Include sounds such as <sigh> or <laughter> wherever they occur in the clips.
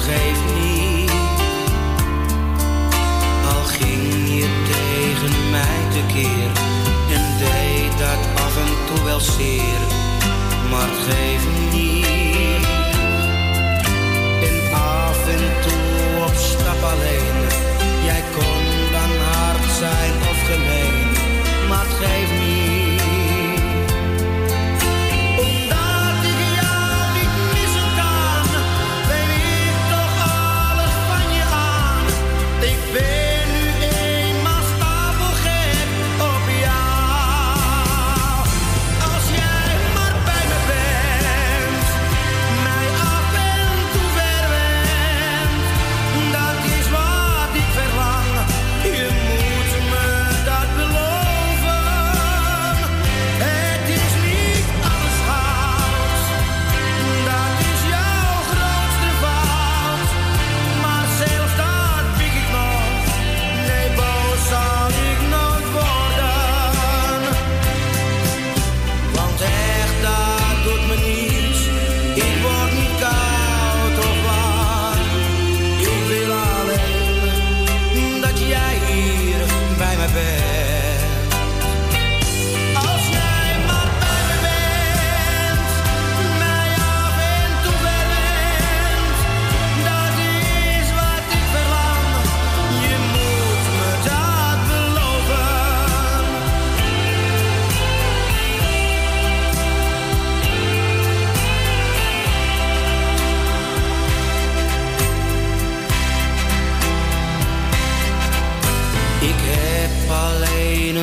Geeft niet. Al ging je tegen mij tekeer. En deed dat af en toe wel zeer. Maar het geeft niet. En af en toe op stap alleen.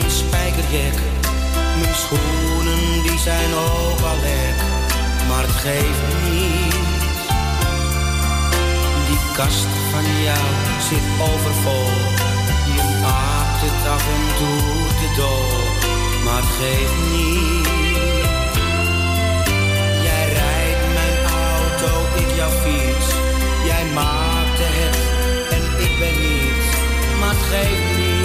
Een spijkerjack. Mijn schoenen die zijn ook al lek. Maar het geeft niet. Die kast van jou zit overvol. Je maakt het af en toe te dol. Maar het geeft niet. Jij rijdt mijn auto, ik jouw fiets. Jij maakte het en ik ben niets. Maar het geeft niet.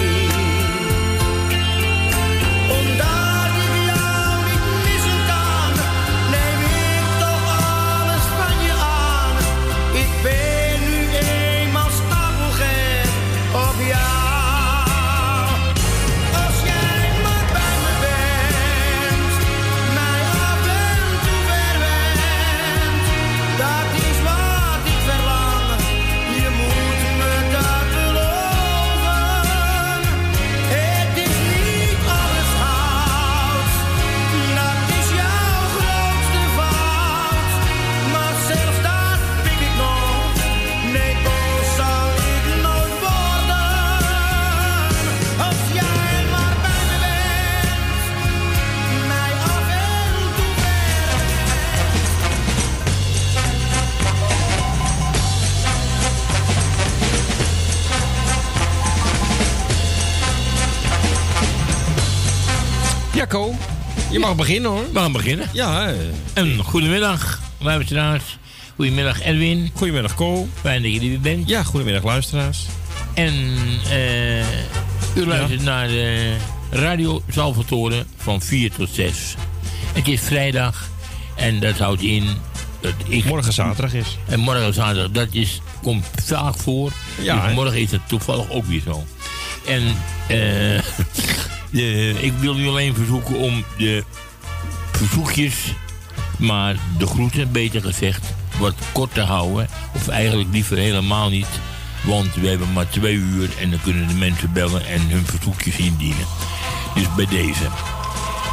Je mag beginnen hoor. We gaan beginnen. Ja, eh, En goedemiddag, luisteraars. Goedemiddag, Edwin. goedemiddag Co. Fijn dat je er weer bent. Ja, goedemiddag luisteraars. En eh, u luistert naar de Radio Salvatore van 4 tot 6. Het is vrijdag en dat houdt in dat ik... Morgen zaterdag is. En morgen zaterdag, dat is, komt vaak voor. Ja, Dus morgen is het toevallig ook weer zo. En eh, <laughs> ik wil u alleen verzoeken om de verzoekjes, maar de groeten, beter gezegd, wat kort te houden. Of eigenlijk liever helemaal niet. Want we hebben maar twee uur en dan kunnen de mensen bellen en hun verzoekjes indienen. Dus bij deze.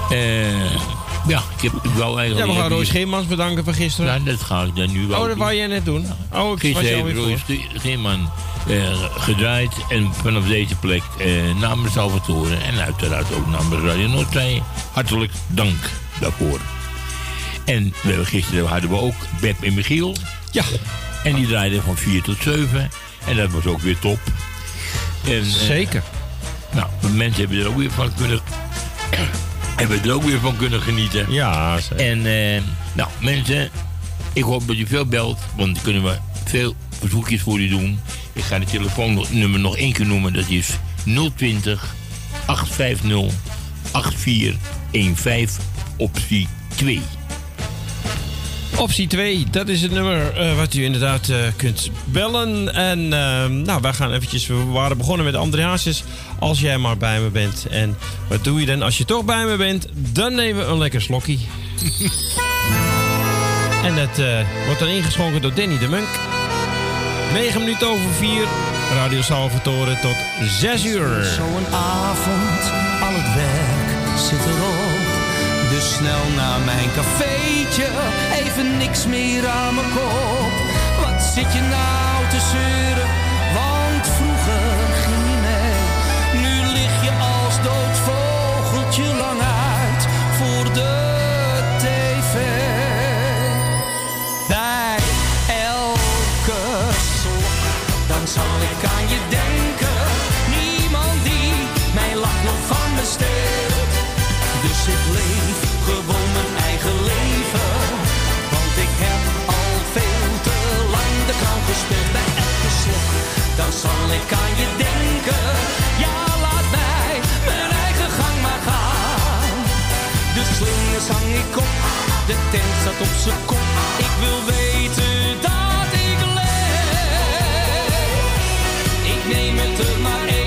Eh, ja, ik, heb, ik Ja, eigenlijk... we gaan Roy Scheermans bedanken voor gisteren. Ja, dat ga ik dan nu wel oh, dat wou jij net doen. Oh, ik was Gisteren heeft Roy voor. Sch- Scheerman eh, gedraaid. En vanaf deze plek eh, namens Salvatore en uiteraard ook namens Radio Noordzee. Hartelijk dank daarvoor. En we hebben gisteren hadden we ook Beb en Michiel. Ja, En die draaiden van 4 tot 7. En dat was ook weer top. En, eh, zeker. nou, mensen hebben er ook weer van kunnen... hebben er ook weer van kunnen genieten. Ja, zeker. En eh, nou, mensen, ik hoop dat u veel belt, want dan kunnen we veel verzoekjes voor u doen. Ik ga het telefoonnummer nog één keer noemen. Dat is 020 850 8415 optie 2. Optie 2, dat is het nummer eh, wat u inderdaad eh, kunt bellen. En nou, wij gaan eventjes, we waren begonnen met Andreasjes. Als jij maar bij me bent. En wat doe je dan als je toch bij me bent? Dan nemen we een lekker slokkie. <laughs> en dat eh, wordt dan ingeschonken door Danny de Munk. 9 minuten over 4, Radio Salvatore tot 6 uur. Zo'n avond, al het werk zit erop. Dus snel naar mijn cafeetje, even niks meer aan mijn kop. Wat zit je nou te zeuren, want vroeger Ik leef gewoon mijn eigen leven. Want ik heb al veel te lang de clown gespeeld. Bij elke slok, dan zal ik aan je denken. Ja, laat mij mijn eigen gang maar gaan. De slingers hang ik op, de tent staat op zijn kop. Ik wil weten dat ik leef. Ik neem het er maar even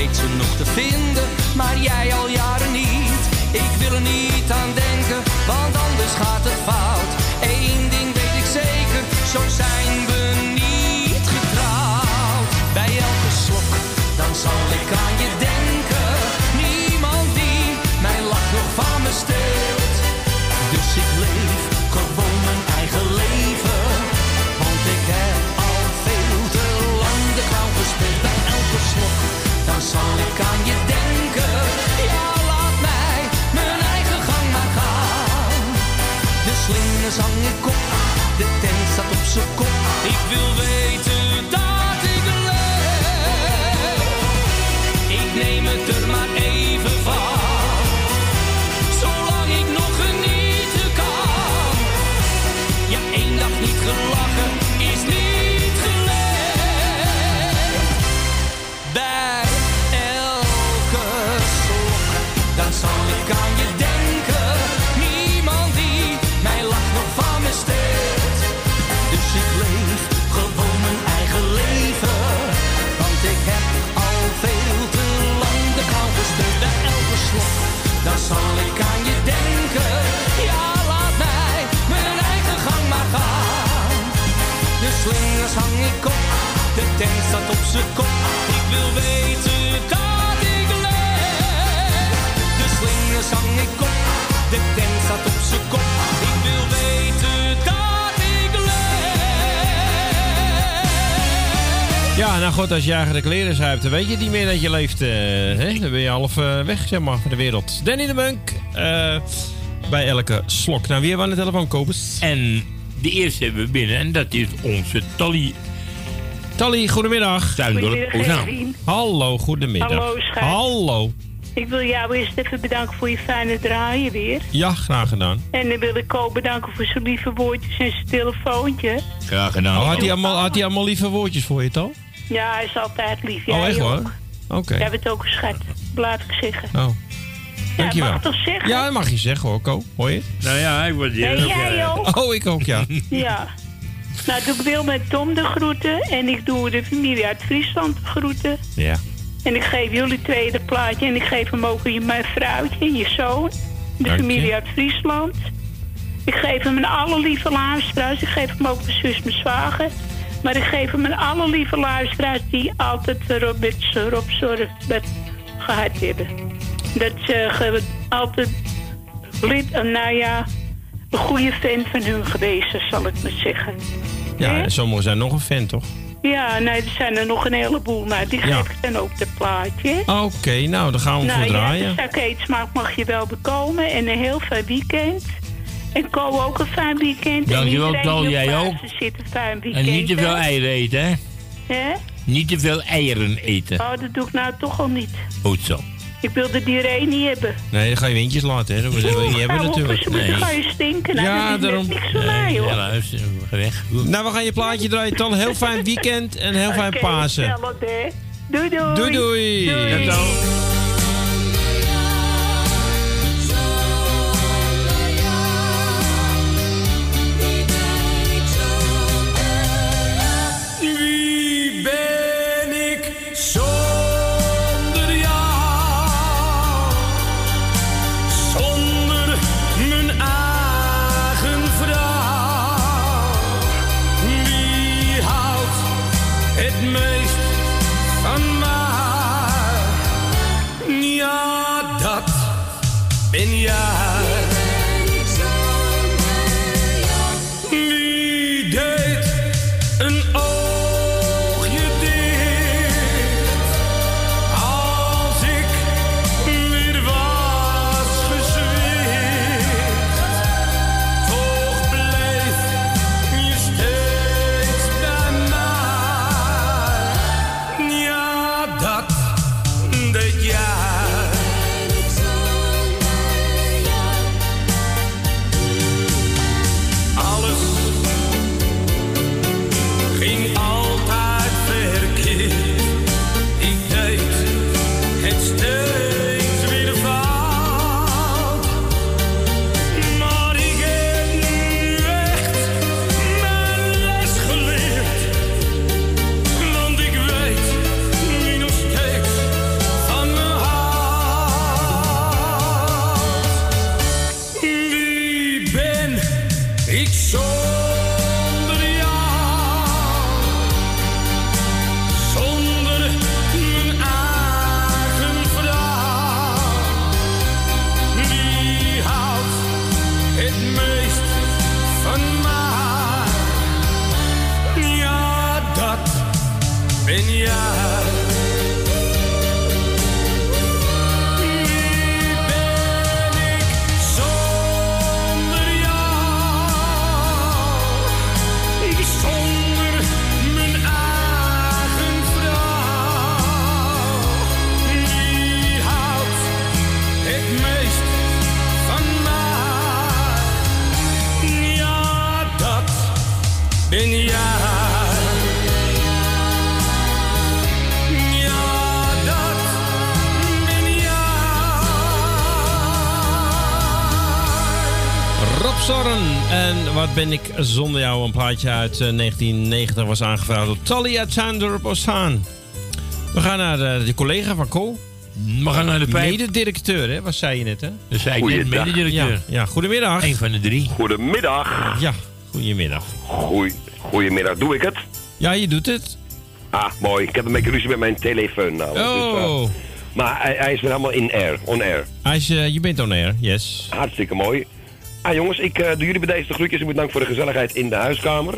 weet ze nog te vinden, maar jij al jaren niet. Ik wil er niet aan denken, want anders gaat het fout. Eén ding weet ik zeker, zo zijn ik op, de tent staat op zijn kop. Ik wil weten dat ik leef. De slingers hang ik op, de tent staat op zijn kop. Ik wil weten dat ik leef. Ja, nou goed, als je eigen de kleren zuipt, dan weet je niet meer dat je leeft. eh, hè? Dan ben je half eh, weg, zeg maar, van de wereld. Danny de Munk, eh, bij elke slok. Nou, wie hebben we aan de telefoon, Kobus? En de eerste hebben we binnen en dat is onze Tally Tally, goedemiddag. Tuindorp Ozaan. Hallo, goedemiddag. Hallo, schat. Hallo. Ik wil jou eerst even bedanken voor je fijne draaien weer. Ja, graag gedaan. En dan wil ik Ko bedanken voor zijn lieve woordjes en zijn telefoontje. Graag gedaan. Oh, had, hij allemaal, had hij allemaal lieve woordjes voor je, toch? Ja, hij is altijd lief. oh, Jij echt ook. hoor? Oké. Jij bent ook een schat, laat ik zeggen. Oh. Dankjewel. mag toch zeggen? Ja, dat mag je zeggen hoor, Ko. Hoor je? Nou ja, ik word Nee, jij ook? Oh, ik ook, ja. Ja. Nou, doe ik wil met Tom de groeten. En ik doe de familie uit Friesland de groeten. Ja. En ik geef jullie twee de plaatje. En ik geef hem ook aan mijn vrouwtje en je zoon. De Dank je. familie uit Friesland. Ik geef hem aan alle lieve luisteraars. Ik geef hem ook mijn zus, mijn zwager. Maar ik geef hem aan alle lieve luisteraars die altijd erop met Rob Zorg met gehad hebben. Dat ze altijd lid, en nou ja, een goede fan van hun geweest, zal ik maar zeggen. Ja, en sommigen zijn nog een fan, toch? Ja, nee, er zijn er nog een heleboel. Nou, die Ja. geef ik dan ook de plaatje. Oké, nou, dan gaan we Nou voor ja, draaien. de zakkeetsmaak mag je wel bekomen. En een heel fijn weekend. En Ko ook een fijn weekend. Dankjewel, Ko, jij ook. Fijn weekend. En niet te veel eieren eten, hè? Hè? Niet te veel eieren eten. Oh, dat doe ik nou toch al niet. Goed zo. Ik wil de diarree niet hebben. Nee, dan ga je windjes laten, hè. Dat wil je niet hebben op, natuurlijk. dan ga je stinken. Nou, Ja, dat daarom. niks mij, hoor. Ja, luister, ga weg. Nou, we gaan je plaatje draaien, Tal. Heel fijn weekend en heel fijn Oké, Pasen. Doei, doei. Doei, doei. Doei. Zorren. En wat ben ik zonder jou? Een plaatje uit eh, 1990 was aangevraagd door Talia Chandler Ozaan. We gaan naar de, de collega van Ko. We gaan naar de pijp. Mede-directeur, hè? Wat zei je net, hè? Dat zei ik mededirecteur. Ja, ja, goedemiddag. Eén van de drie. Goedemiddag. Ja, goedemiddag. Goeie, goedemiddag, doe ik het? Ja, je doet het. Ah, mooi. Ik heb een beetje ruzie met mijn telefoon namelijk. dus, eh, Oh, maar hij, hij is weer helemaal in air, on air. hij is, eh, je bent on air, yes. Hartstikke mooi. Ah jongens, ik eh, doe jullie bij deze de groetjes en bedankt voor de gezelligheid in de huiskamer.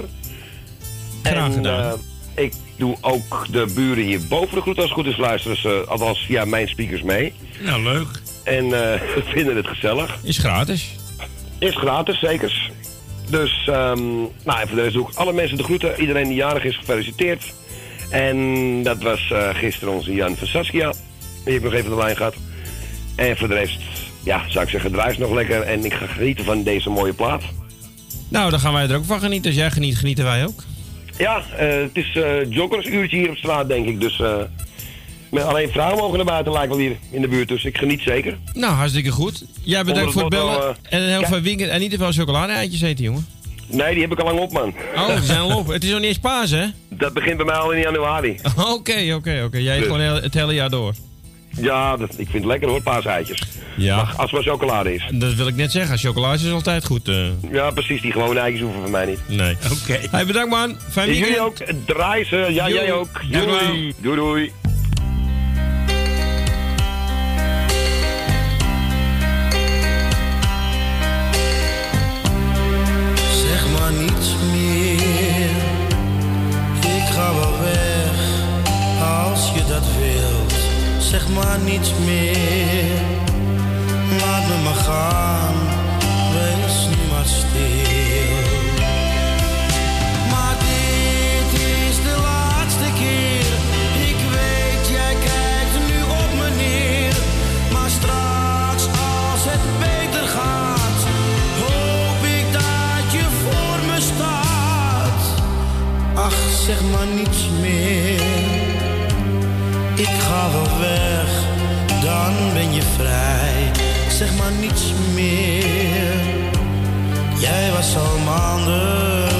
Graag en, gedaan. eh, ik doe ook de buren hier boven de groet als het goed is luisteren ze, althans via mijn speakers mee. Nou, leuk. En eh, <laughs> we vinden het gezellig. Is gratis. Is gratis, zeker. Dus, ehm nou, en voor de rest doe ik alle mensen de groeten. Iedereen die jarig is, gefeliciteerd. En dat was gisteren onze Jan van Saskia. Die heb ik nog even de lijn gehad. En voor de rest, ja, zou ik zeggen, draai nog lekker. En ik ga genieten van deze mooie plaat. Nou, dan gaan wij er ook van genieten. Als jij geniet, genieten wij ook. Ja, eh, het is eh joggersuurtje hier op straat, denk ik. Dus eh, met alleen vrouwen mogen naar buiten, lijkt wel hier in de buurt. Dus ik geniet zeker. Nou, hartstikke goed. Jij bedankt voor het bellen. en heel veel weekend. En niet te veel chocolade-eitjes eten, jongen. Nee, die heb ik al lang op, man. Oh, die zijn al op. Het is nog niet eens paas, hè? Dat begint bij mij al in januari. <laughs> Oké, oké, oké. Jij eet Dus. gewoon heel- het hele jaar door. Ja, dat, ik vind het lekker hoor, paaseitjes. Ja. Maar als het maar chocolade is. Dat wil ik net zeggen. Chocolade is altijd goed. eh. Ja, precies. Die gewone eitjes hoeven van mij niet. nee. Oké. Hey, bedankt man. Fijn En weekend. jullie ook. Draai ze. Ja, Doei. jij ook. Doei. Doei. Doei, Zeg maar niets meer. Laat me maar gaan. Wees nu maar stil. Maar dit is de laatste keer. Ik weet, jij kijkt nu op me neer. Maar straks, als het beter gaat, hoop ik dat je voor me staat. Ach, zeg maar niets meer. Ik ga wel weg, dan ben je vrij. Zeg maar niets meer. Jij was al maanden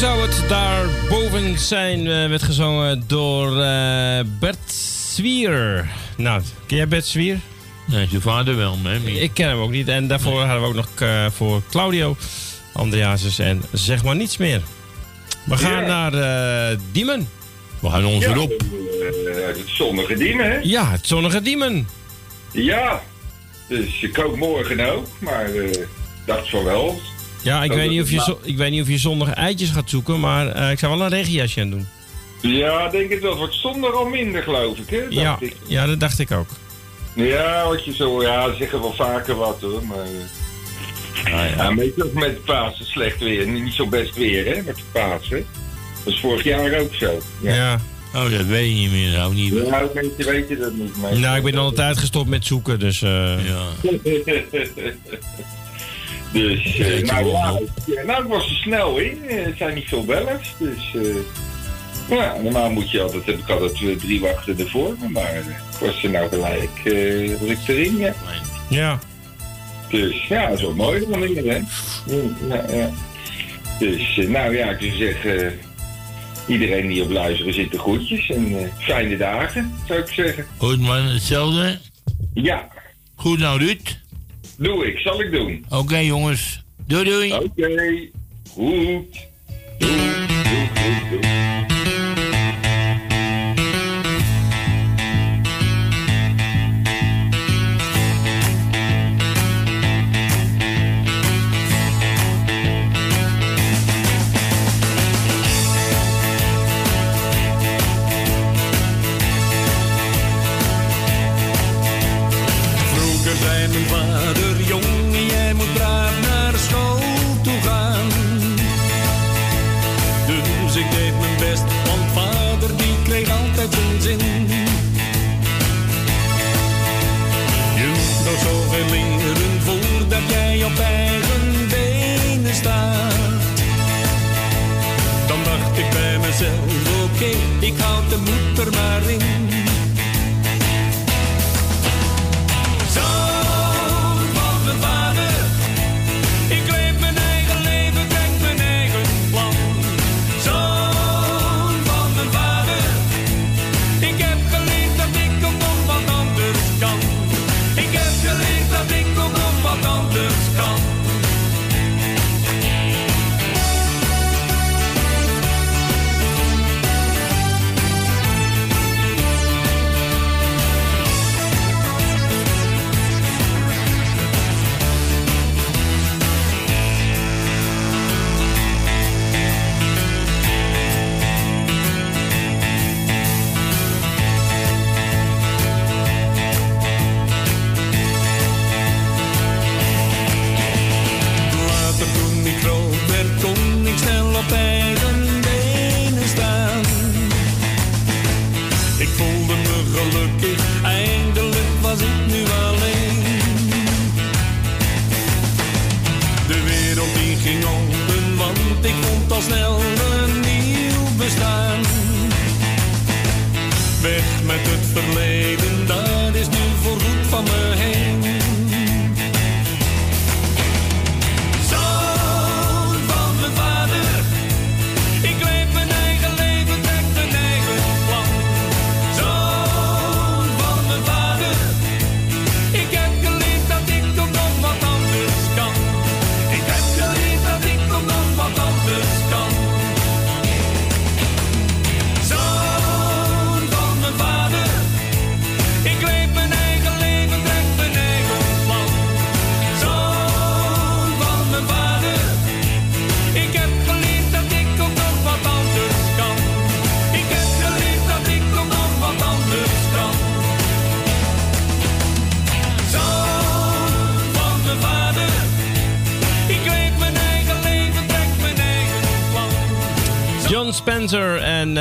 zou het daarboven zijn? eh, werd gezongen door eh, Bert Zwier. Nou, ken jij Bert Zwier? Nee, zijn vader wel, maar- Ik ken hem ook niet. En daarvoor hadden we ook nog eh, voor Claudio Andreasus en zeg maar niets meer. We gaan Ja. naar eh, Diemen. We gaan onze Ja, eh, het zonnige Diemen, hè? Ja, het zonnige Diemen. Ja. Dus ik kook morgen ook, maar eh dacht van wel. Ja, ik Dat weet, niet of je zo- ik weet niet of je zondag eitjes gaat zoeken, maar eh, ik zou wel een regenjasje aan doen. Ja, denk ik wel. Het wordt zondag al minder, geloof ik, hè? Dacht Ja, ik. ja, dat dacht ik ook. Ja, wat je zo, ja, ze zeggen wel vaker wat hoor, maar. eh, ja, meestal met Pasen slecht weer, niet zo best weer, hè, met de Pasen. Dat is vorig jaar ook zo. Ja, Ja. Oh, dat weet ik niet meer. Nou, niet meer. ja mensen weten dat niet, maar. Nou, ik ben al een tijd gestopt met zoeken, dus... eh, Ja. <laughs> dus, eh, nou, ja, nou, was er snel in. Eh, Het zijn niet veel bellers, dus. eh, ja, normaal moet je altijd, heb ik altijd twee, drie wachten ervoor, maar eh, ik was er nou gelijk, eh was ik erin, ja. ja. Dus ja, dat is wel mooi dan weer, hè? Ja, ja. Dus, eh, nou ja, ik zou zeggen, eh, iedereen die op luisteren zit de groetjes en eh, fijne dagen, zou ik zeggen. Goed, man. Hetzelfde. Ja, Goed nou, Ruud. Doe ik, zal ik doen. Oké, jongens. Doei, doei. Oké, goed. Doei, doei, doei, doei. Met het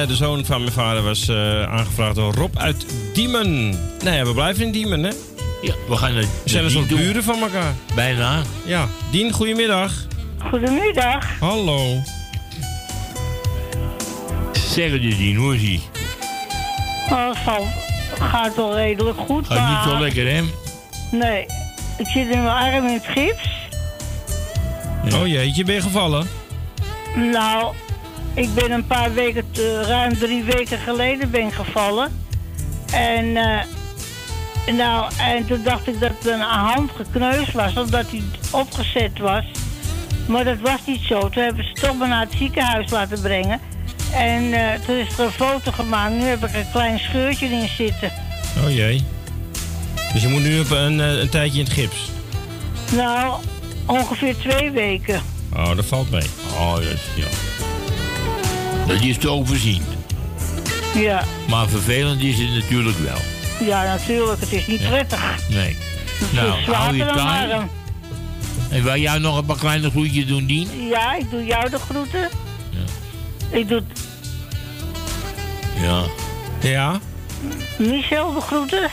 de zoon van mijn vader was eh, aangevraagd door Rob uit Diemen. Nou ja, we blijven in Diemen, hè? Ja, we gaan naar We zijn een soort buren van elkaar. Bijna. Ja. Dien, goedemiddag. Goedemiddag. Hallo. Zeg het eens, Dien, hoe is ie? Oh, gaat wel redelijk goed. Gaat niet zo lekker, hè? Nee, ik zit in mijn arm in het gips. Oh jeetje, ben je gevallen? Nou, ik ben een paar weken, te- ruim drie weken geleden ben gevallen. En, eh, nou, en toen dacht ik dat mijn hand gekneusd was, omdat hij opgezet was. Maar dat was niet zo. Toen hebben ze toch maar naar het ziekenhuis laten brengen. En eh, toen is er een foto gemaakt. Nu heb ik een klein scheurtje in zitten. Oh jee. Dus je moet nu op een, eh, een tijdje in het gips. Nou, ongeveer twee weken. Oh, dat valt mee. Oh, dat, ja. Dat is te overzien. Ja, Maar vervelend is het natuurlijk wel. ja natuurlijk. Het is niet prettig. Nee. Het Nou, hou je dan taai. En wil jij nog een paar kleine groetjes doen, Dien? Ja, ik doe jou de groeten. Ik doe Ja. Ja? Michel de groeten.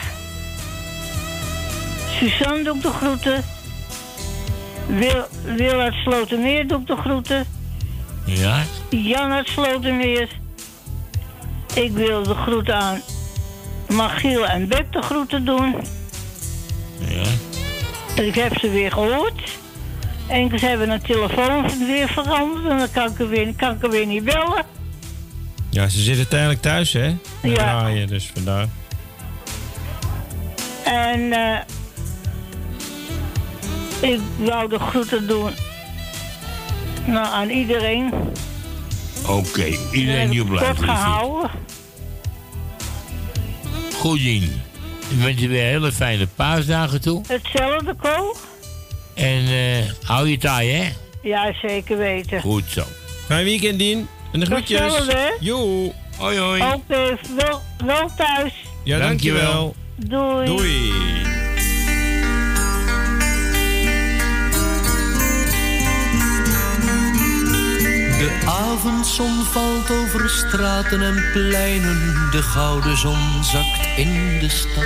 Suzanne doe ik de groeten. Wil, Wil uit Slotermeer doe ik de groeten. Ja? Jan uit Slotermeer. Ik wil de groeten aan Magiel en Beb de groeten doen. Ja. Ik heb ze weer gehoord. En ze hebben een telefoon weer veranderd. En dan kan ik er weer, kan ik er weer niet bellen. Ja, ze zitten tijdelijk thuis, hè? Ja. Draaien, dus vandaar. En eh, ik wou de groeten doen nou, aan iedereen. Oké, iedereen die zit. gehouden. Goed, Dien. Ik wens je weer hele fijne paasdagen toe. Hetzelfde, Ko? En eh, hou je taai, hè? Ja, zeker weten. Goed zo. Fijn weekend, Dien. En de groetjes. Hetzelfde, hè? Jo. Hoi, hoi. Oké, wel, wel thuis. Ja, dankjewel. Doei. Doei. De avondzon valt over straten en pleinen, de gouden zon zakt in de stad.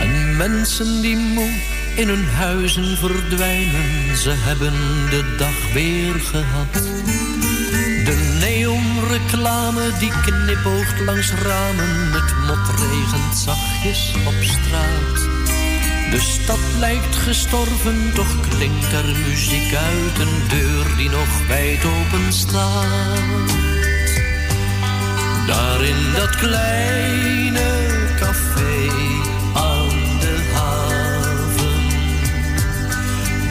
En mensen die moe in hun huizen verdwijnen, ze hebben de dag weer gehad. De neonreclame die knipoogt langs ramen, het mot regent zachtjes op straat. De stad lijkt gestorven, toch klinkt er muziek uit een deur die nog wijd open staat. Daar in dat kleine café aan de haven,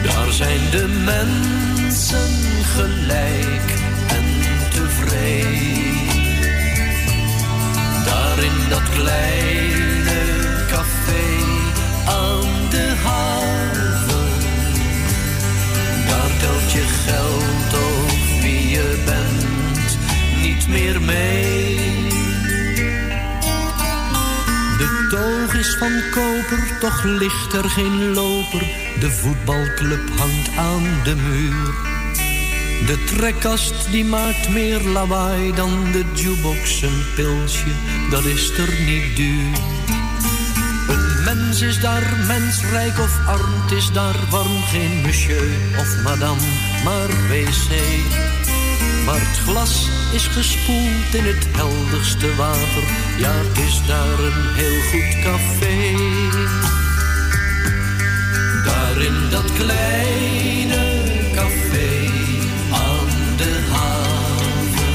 daar zijn de mensen gelijk en tevreden. Daar in dat kleine café aan Daar telt je geld of wie je bent niet meer mee. De toog is van koper, toch ligt er geen loper. De voetbalclub hangt aan de muur. De trekkast die maakt meer lawaai dan de jukebox. Een pilsje, dat is er niet duur. Een mens is daar mens, rijk of arm, is daar warm. Geen monsieur of madame, maar wc. Maar het glas is gespoeld in het helderste water. Ja, is daar een heel goed café. Daar in dat kleine café aan de haven.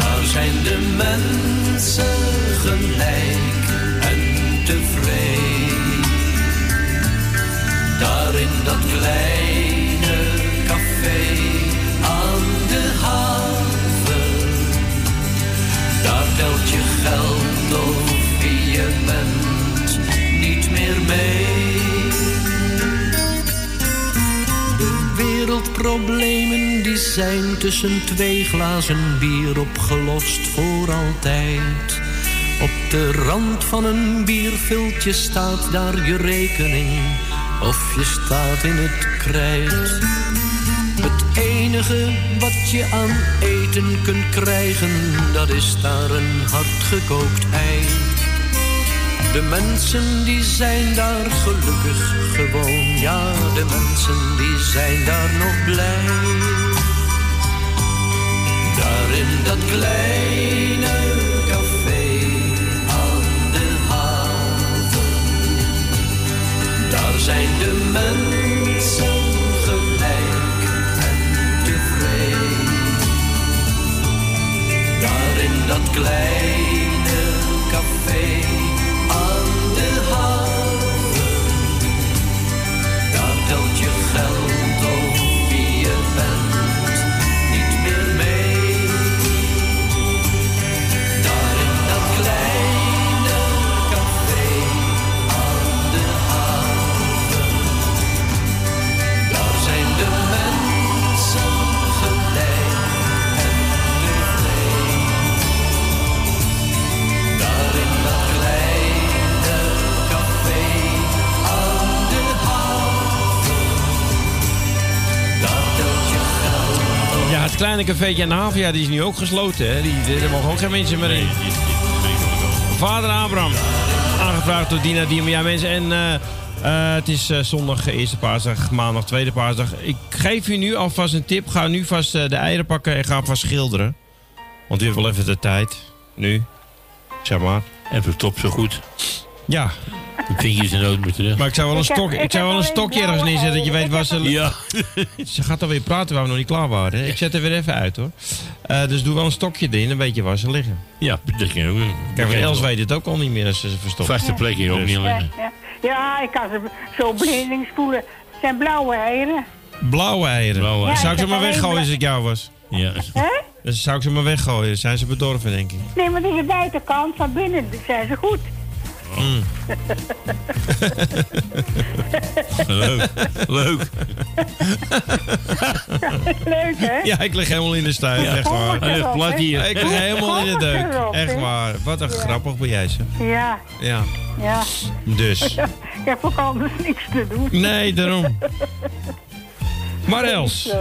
Daar zijn de mensen gelijk Daar in dat kleine café aan de haven. Daar telt je geld of wie je bent niet meer mee. De wereldproblemen die zijn tussen twee glazen bier opgelost voor altijd. Op de rand van een bierviltje staat daar je rekening of je staat in het krijt. Het enige wat je aan eten kunt krijgen, dat is daar een hardgekookt ei. De mensen die zijn daar gelukkig gewoon, ja, de mensen die zijn daar nog blij. Daar in dat kleine zijn de mensen gelijk en tevreden. Daar in dat klein. Kleine cafeetje aan de haven, ja, die is nu ook gesloten. Hè? Die, er mogen ook geen mensen meer in. Vader Abraham. Aangevraagd door Dina Diem. Ja, mensen. En eh, eh, het is eh, zondag eerste paasdag, maandag tweede paasdag. Ik geef u nu alvast een tip. Ga nu vast de eieren pakken en ga vast schilderen. Want u heeft wel even de tijd. Nu. Zeg maar. En verstop zo goed. Ja. De vinkjes en nood moeten terug. Maar ik zou wel een, stok, ik ik zou wel een stokje ergens neerzetten dat je weet waar ze... Ja. <laughs> Ze gaat alweer praten waar we nog niet klaar waren. Ik zet er weer even uit hoor. Eh, dus doe wel een stokje erin, dan weet je waar ze liggen. Ja, dat kan ook. Kijk, Els weet het ook al niet meer als ze ze verstopt. Vaste plekje ook niet liggen. ja. ja, ik kan ze zo blindelings voelen. Het zijn blauwe eieren. Blauwe eieren. Blauwe Ja, zou ik ze maar weggooien als ik jou was? Ja. Hè? Dus zou ik ze maar weggooien. Dan zijn ze bedorven, denk ik. Nee, maar de buitenkant. Van binnen zijn ze goed. Leuk. Leuk. Leuk, hè? Ja, ik lig helemaal in de stuin. Ja. Echt waar. Het plat hier. Ik lig helemaal in de deuk. erop, Echt waar. Wat een grappig ben jij ze. Ja, Ja. ja. Dus. <laughs> Ik heb ook anders niks te doen. Nee, daarom. Maar Els. Eh,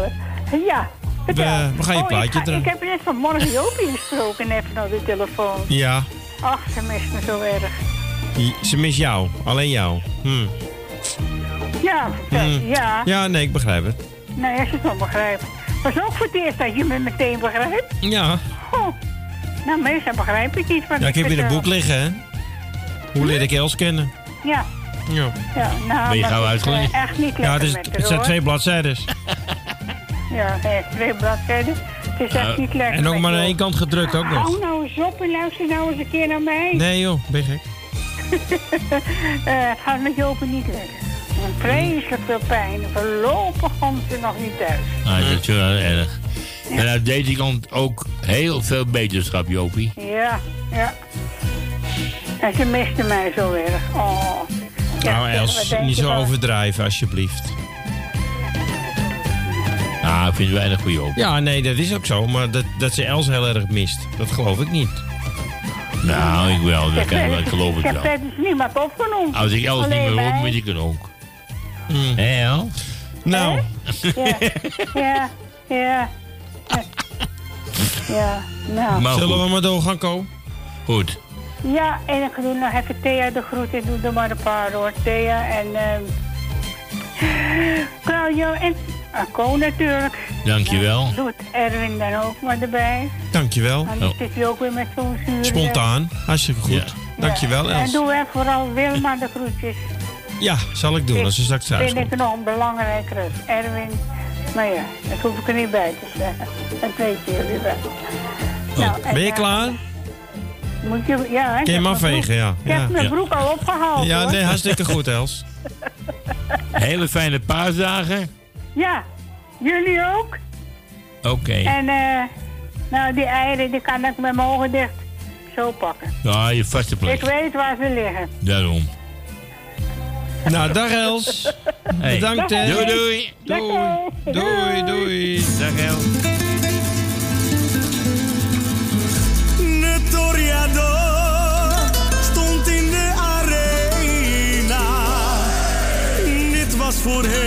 Ja. We- we gaan je Oh, plaatje draaien. ik heb net vanmorgen Jopie gesproken, even op de telefoon. Ja. Ach, ze mist me zo erg. Ze mist jou. Alleen jou. Hm. Ja. Hmm. ja. Ja, nee, ik begrijp het. Nou, als je het wel begrijpt. Het was ook voor het eerst dat je me meteen begrijpt. Ja. Oh. Nou, meestal begrijp ik iets wat Ja, ik heb hier een boek liggen, hè. Hoe leer ik Els kennen? Ja, Ja. ja. Nou, Ben je dat gauw uitgelegd? eh, echt niet lekker Ja, het, is, met het zijn twee bladzijden. Ja, twee bladzijden. Het is echt Ja, niet lekker En ook maar aan één kant gedrukt ook nog. Hou nou eens op en luister nou eens een keer naar mij. Nee joh, ben je gek? <laughs> Eh, het gaat met Jopen niet lekker. Vreselijk veel pijn. Voorlopig komt ze nog niet thuis. Nou, dat is wel erg. En uit deze kant ook heel veel beterschap, Jopie. Ja, ja. En ze miste mij zo erg. Oh. Ja, Nou Els, niet zo van- overdrijven alsjeblieft. Ah, ik vind het weinig voor Jopie. Ja, nee, dat is ook zo. Maar dat, dat ze Els heel erg mist, dat geloof ik niet. Nou, ik wel. Dat Ik kan, heb ik geloof ik het heb wel. verder niemand opgenoemd. Als ik Els niet meer hoor, moet ik het ook. Hmm. Hé, Els? Nou, Ja, ja, ja. Ja, nou. Maar zullen we maar doorgaan, Ko? Goed. Ja, en ik doe nog even Thea de groeten. Doe er maar een paar hoor. Thea en... ehm Claudio en Ko natuurlijk. Dankjewel. Doet Erwin dan ook maar erbij. Dankjewel. Anders Oh. zit hij ook weer met zo'n zuur. Spontaan, hartstikke goed. Ja. Dankjewel En Els. doe even vooral Wilma de groetjes. Ja, zal ik doen als ze straks thuis vind komt. ik nog een belangrijker als Erwin. Maar ja, dat hoef ik er niet bij te zeggen. Dat weten jullie wel. Nou, en, Ben je eh, klaar? Moet je, ja, ik Kun je heb hem mijn afvegen, broek- ja. Ik heb Ja, mijn Ja. broek al opgehaald ja hoor. nee, hartstikke goed, Els. <laughs> Hele fijne paasdagen. Ja, jullie ook. Oké. En eh, nou, die eieren die kan ik met mijn ogen dicht zo pakken. Nou, je vaste Ik plek. weet waar ze liggen. Daarom. Nou, dag Els. <laughs> Hey. Bedankt hè. Doei, doei. Doei. Doei, doei. Dag Els. De Toriador stond in de arena. Dit was voor hem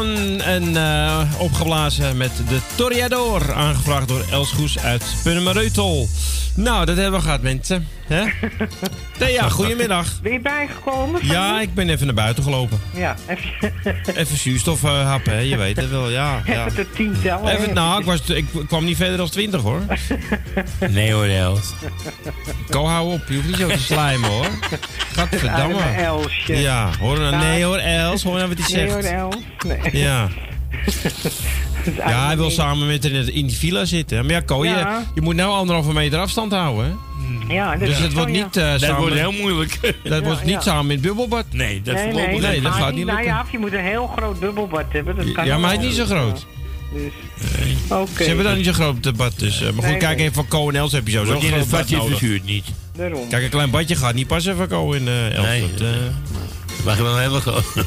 En eh, opgeblazen met de Toreador. Aangevraagd door Els Goes uit Punnemereutel. Nou, dat hebben we gehad, mensen. Hè? <laughs> Thea, goedemiddag. Ben je bijgekomen? Ja, ik ben even naar buiten gelopen. Ja, even, <laughs> Even zuurstof eh, happen, hè? je weet het wel. Ja, ja. even tot tien tellen. Even, nou, ik, was, ik kwam niet verder dan 20 hoor. <laughs> Nee hoor, Els. Ko, hou op. Je hoeft niet zo te slijmen hoor. Gadverdamme. Elsje. Ja, hoor nou, nee hoor, Els. Hoor nou wat hij Nee zegt. hoor, Els. Nee. Ja. <laughs> Ja, hij wil samen met haar in die villa zitten. Maar ja, Ko, je, Ja. je moet nou anderhalve meter afstand houden. Hè? niet- Ja, dat Dus is het zo, wordt niet eh, Dat samen... wordt heel moeilijk. <laughs> dat wordt niet ja. samen in het bubbelbad. Nee, dat Nee, nee, niet. Nee, dat gaat niet Nou lukken. ja, je moet een heel groot bubbelbad hebben. Dat kan Ja, maar hij is niet zo groot. Dus, Oké, Ze hebben daar niet zo'n groot bad. Dus, eh, maar goed, Nee, kijk nee. even van Ko en Els heb je zo zo'n in groot bad badje verzuurd niet. daarom. Kijk, een klein badje gaat niet passen van Ko en eh Els. Nee. Dat, eh, Mag je wel heel groot. <laughs>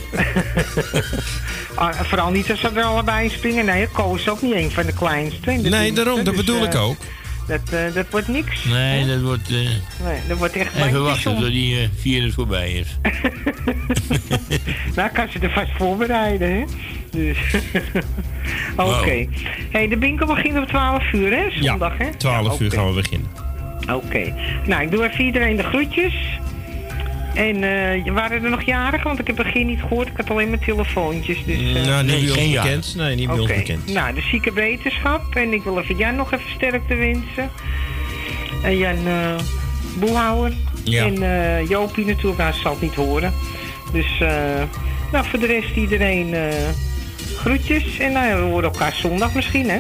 Ah, vooral niet als ze er allebei in springen. Nee, Ko is ook niet een van de kleinste. de nee, daarom. Dat dus, bedoel ik eh, ook. Dat, eh, dat wordt niks. Nee, dat wordt... eh, Nee, dat wordt echt even wachten tot die eh virus voorbij is. <laughs> Nou, kan ze er vast voorbereiden, hè? Dus. <laughs> Oké. hey, de winkel begint om 12 uur, hè? Zondag, hè? 12 uur oké. gaan we beginnen. Oké. Nou, ik doe even iedereen de groetjes. En eh, waren er nog jarigen? Want ik heb begin niet gehoord. Ik had alleen maar telefoontjes. Dus, eh, nou, niet nee, geen jaar. bekend. Nee, niet bij ons bekend. Nou, de zieke wetenschap. En ik wil even Jan nog even sterkte wensen. En Jan eh Boehouwer. Ja. En eh Jopie natuurlijk, hij zal het niet horen. Dus, eh, nou, voor de rest iedereen eh, groetjes. En nou, we horen elkaar zondag misschien, hè?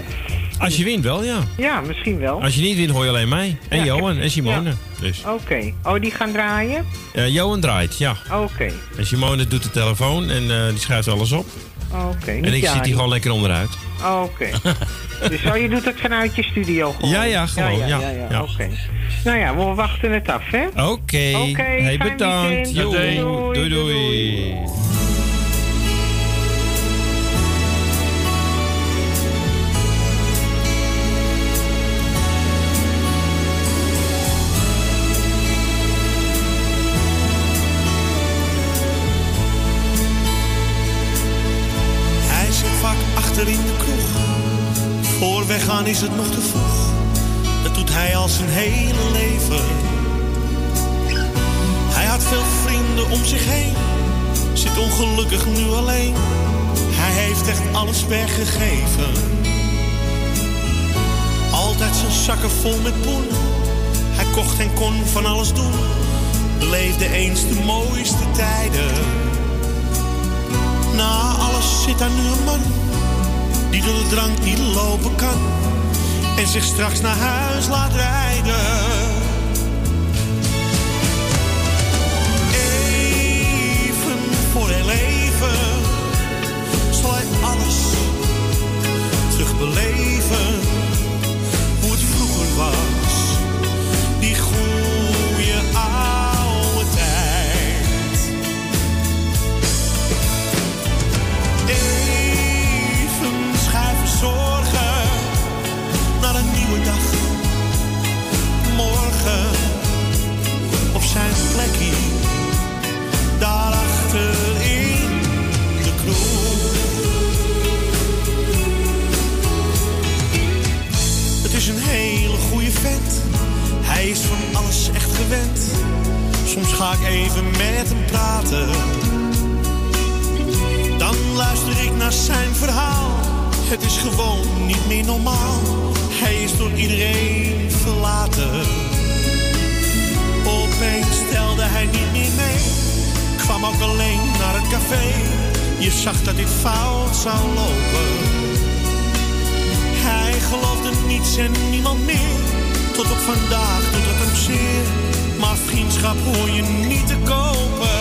Als je wint wel, ja. Ja, misschien wel. Als je niet wint, hoor je alleen mij. En Ja, Johan en Simone. ja. Dus. Oké. Oh, die gaan draaien? Eh, Johan draait, ja. Oké. En Simone doet de telefoon en eh, die schrijft alles op. Oké. En ik zit hier gewoon lekker onderuit. Oké. <laughs> dus oh, je doet het vanuit je studio gewoon? Ja, ja, gewoon, Ja, ja, ja. Oké. Nou ja, we wachten het af, hè? Oké. Oké, hey, bedankt. Doei, doei. doei, doei. Weggaan is het nog te vroeg. Dat doet hij al zijn hele leven. Hij had veel vrienden om zich heen. Zit ongelukkig nu alleen. Hij heeft echt alles weggegeven. Altijd zijn zakken vol met poen. Hij kocht en kon van alles doen. Beleefde eens de mooiste tijden. Na alles zit daar nu een man die door de drank niet lopen kan en zich straks naar huis laat rijden. Even voor heel even zal hij alles terugbeleven. Zijn verhaal. Het is gewoon niet meer normaal. Hij is door iedereen verlaten. Opeens stelde hij niet meer mee. Kwam ook alleen naar het café. Je zag dat dit fout zou lopen. Hij geloofde niets en niemand meer. Tot op vandaag doet het hem zeer. Maar vriendschap hoor je niet te kopen.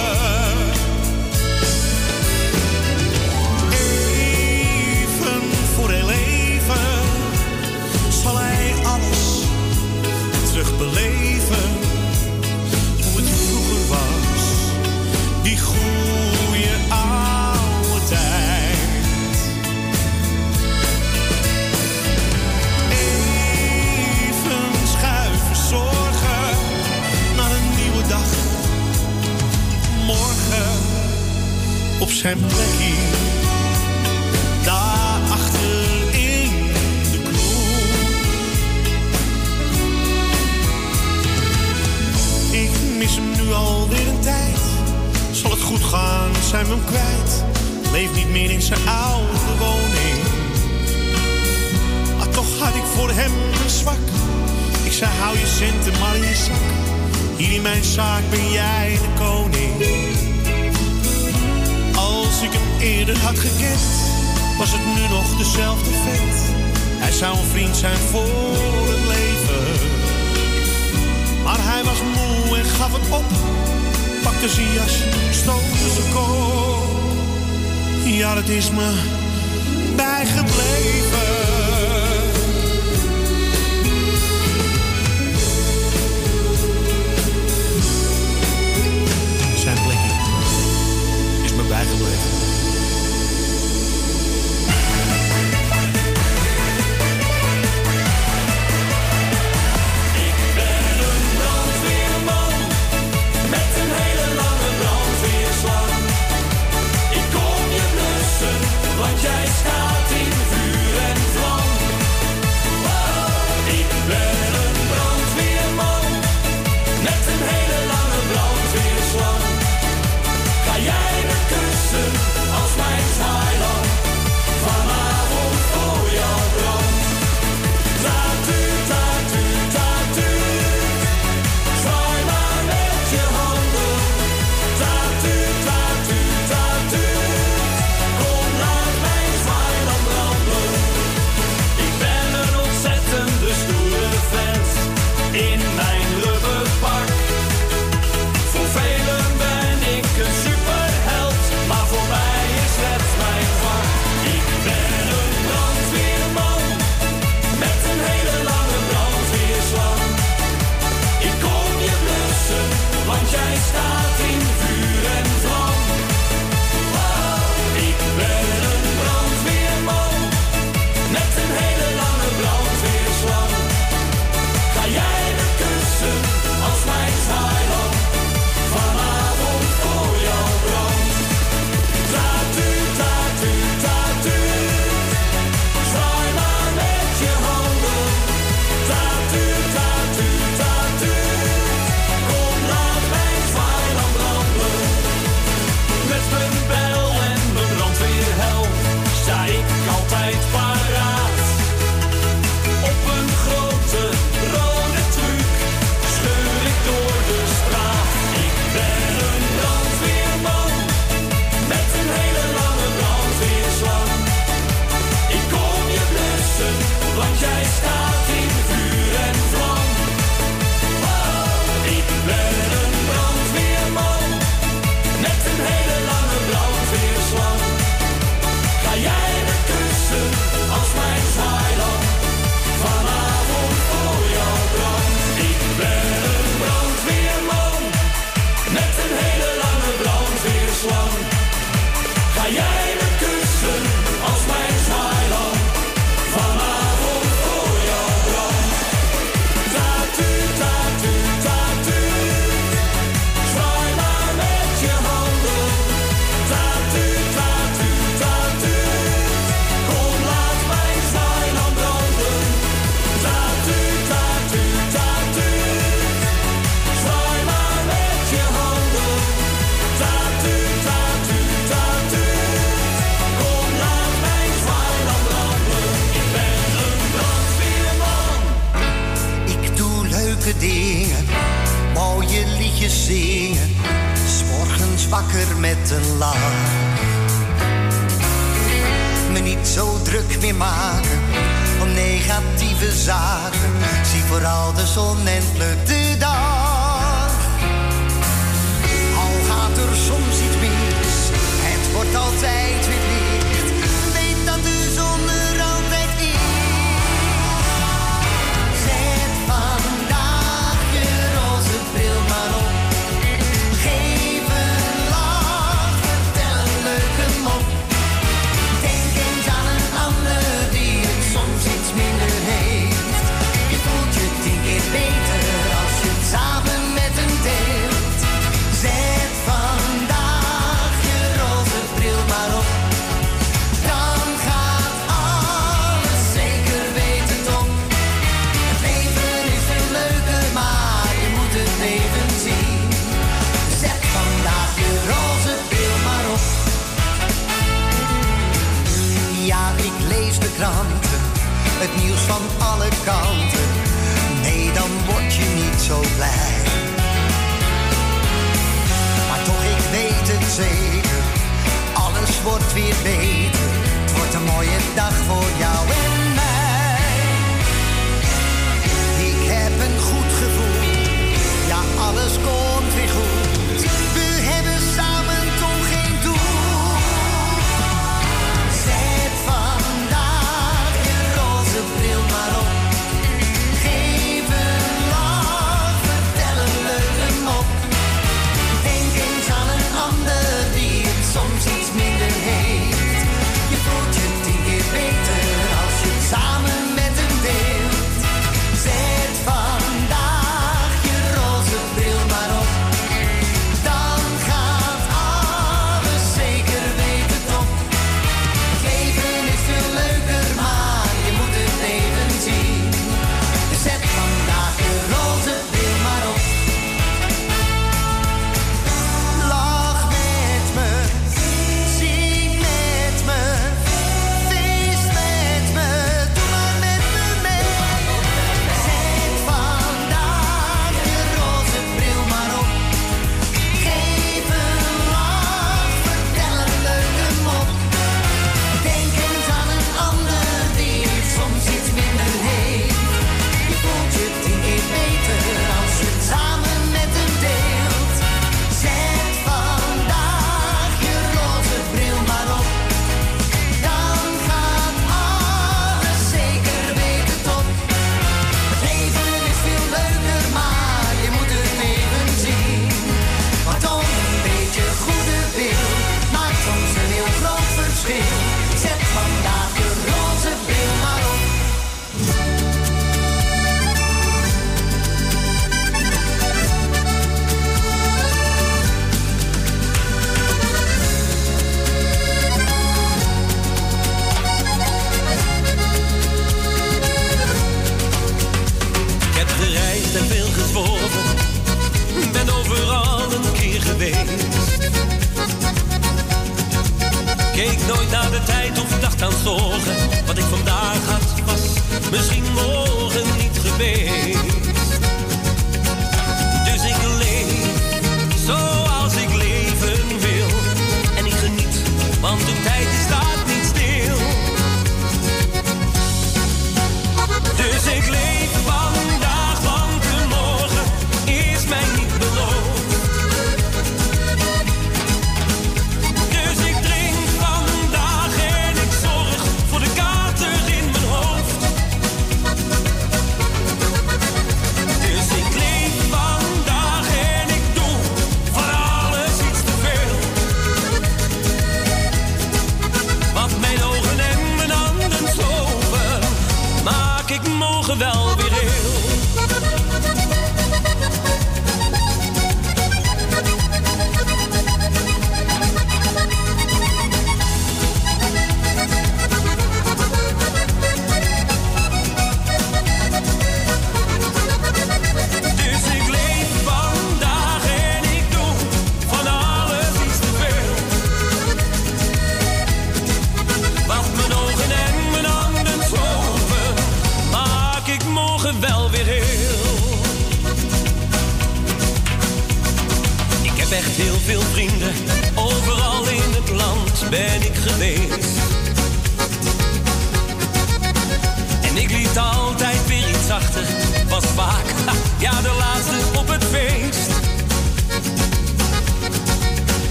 zijn plekje. Daar achter in de bloem. Ik mis hem nu alweer een tijd. Zal het goed gaan, zijn we hem kwijt. Leef niet meer in zijn oude woning. Maar toch had ik voor hem een zwak. Ik zei hou je centen maar in je zak. Hier in mijn zaak ben jij de koning. Als ik hem eerder had gekend, was het nu nog dezelfde vent. Hij zou een vriend zijn voor het leven. Maar hij was moe en gaf het op. Pakte zijn jas, stootte zijn kool. Ja, het is me bijgebleven.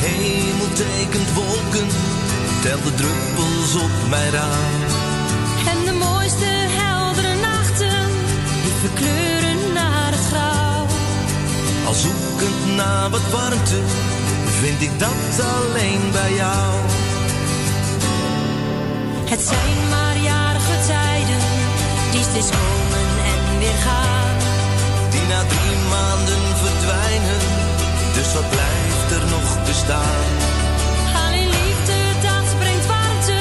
De hemel tekent wolken, tel de druppels op mijn raam. En de mooiste heldere nachten, die verkleuren naar het grauw. Al zoekend naar wat warmte, vind ik dat alleen bij jou. Het zijn maar jarige tijden, die steeds komen en weer gaan. Die na drie maanden verdwijnen, dus wat blijft er nog bestaan? Alleen liefde, dat brengt warmte,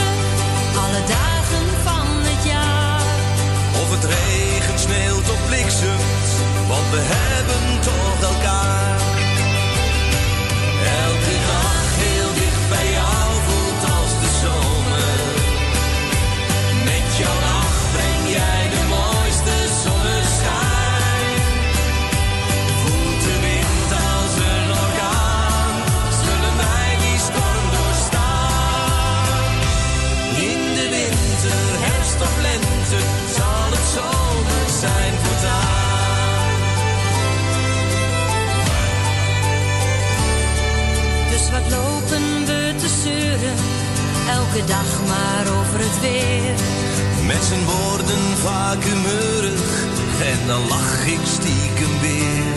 alle dagen van het jaar. Of het regent, sneeuwt of bliksemt, want we hebben toch elkaar. Elke dag elke dag maar over het weer. Met zijn woorden vaak humeurig en dan lach ik stiekem weer.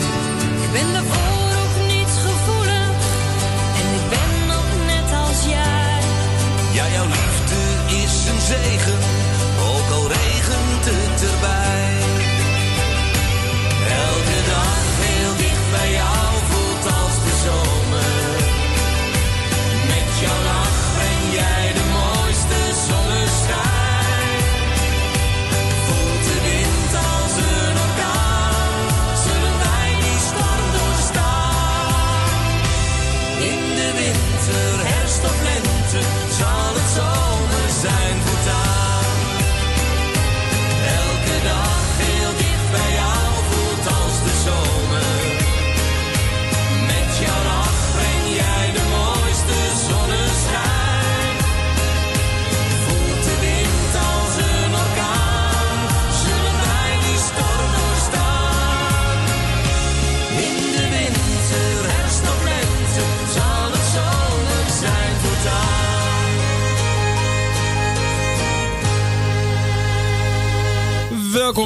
Ik ben daarvoor ook niet gevoelig en ik ben ook net als jij. Ja, jouw liefde is een zegen, ook al regent het erbij. sun.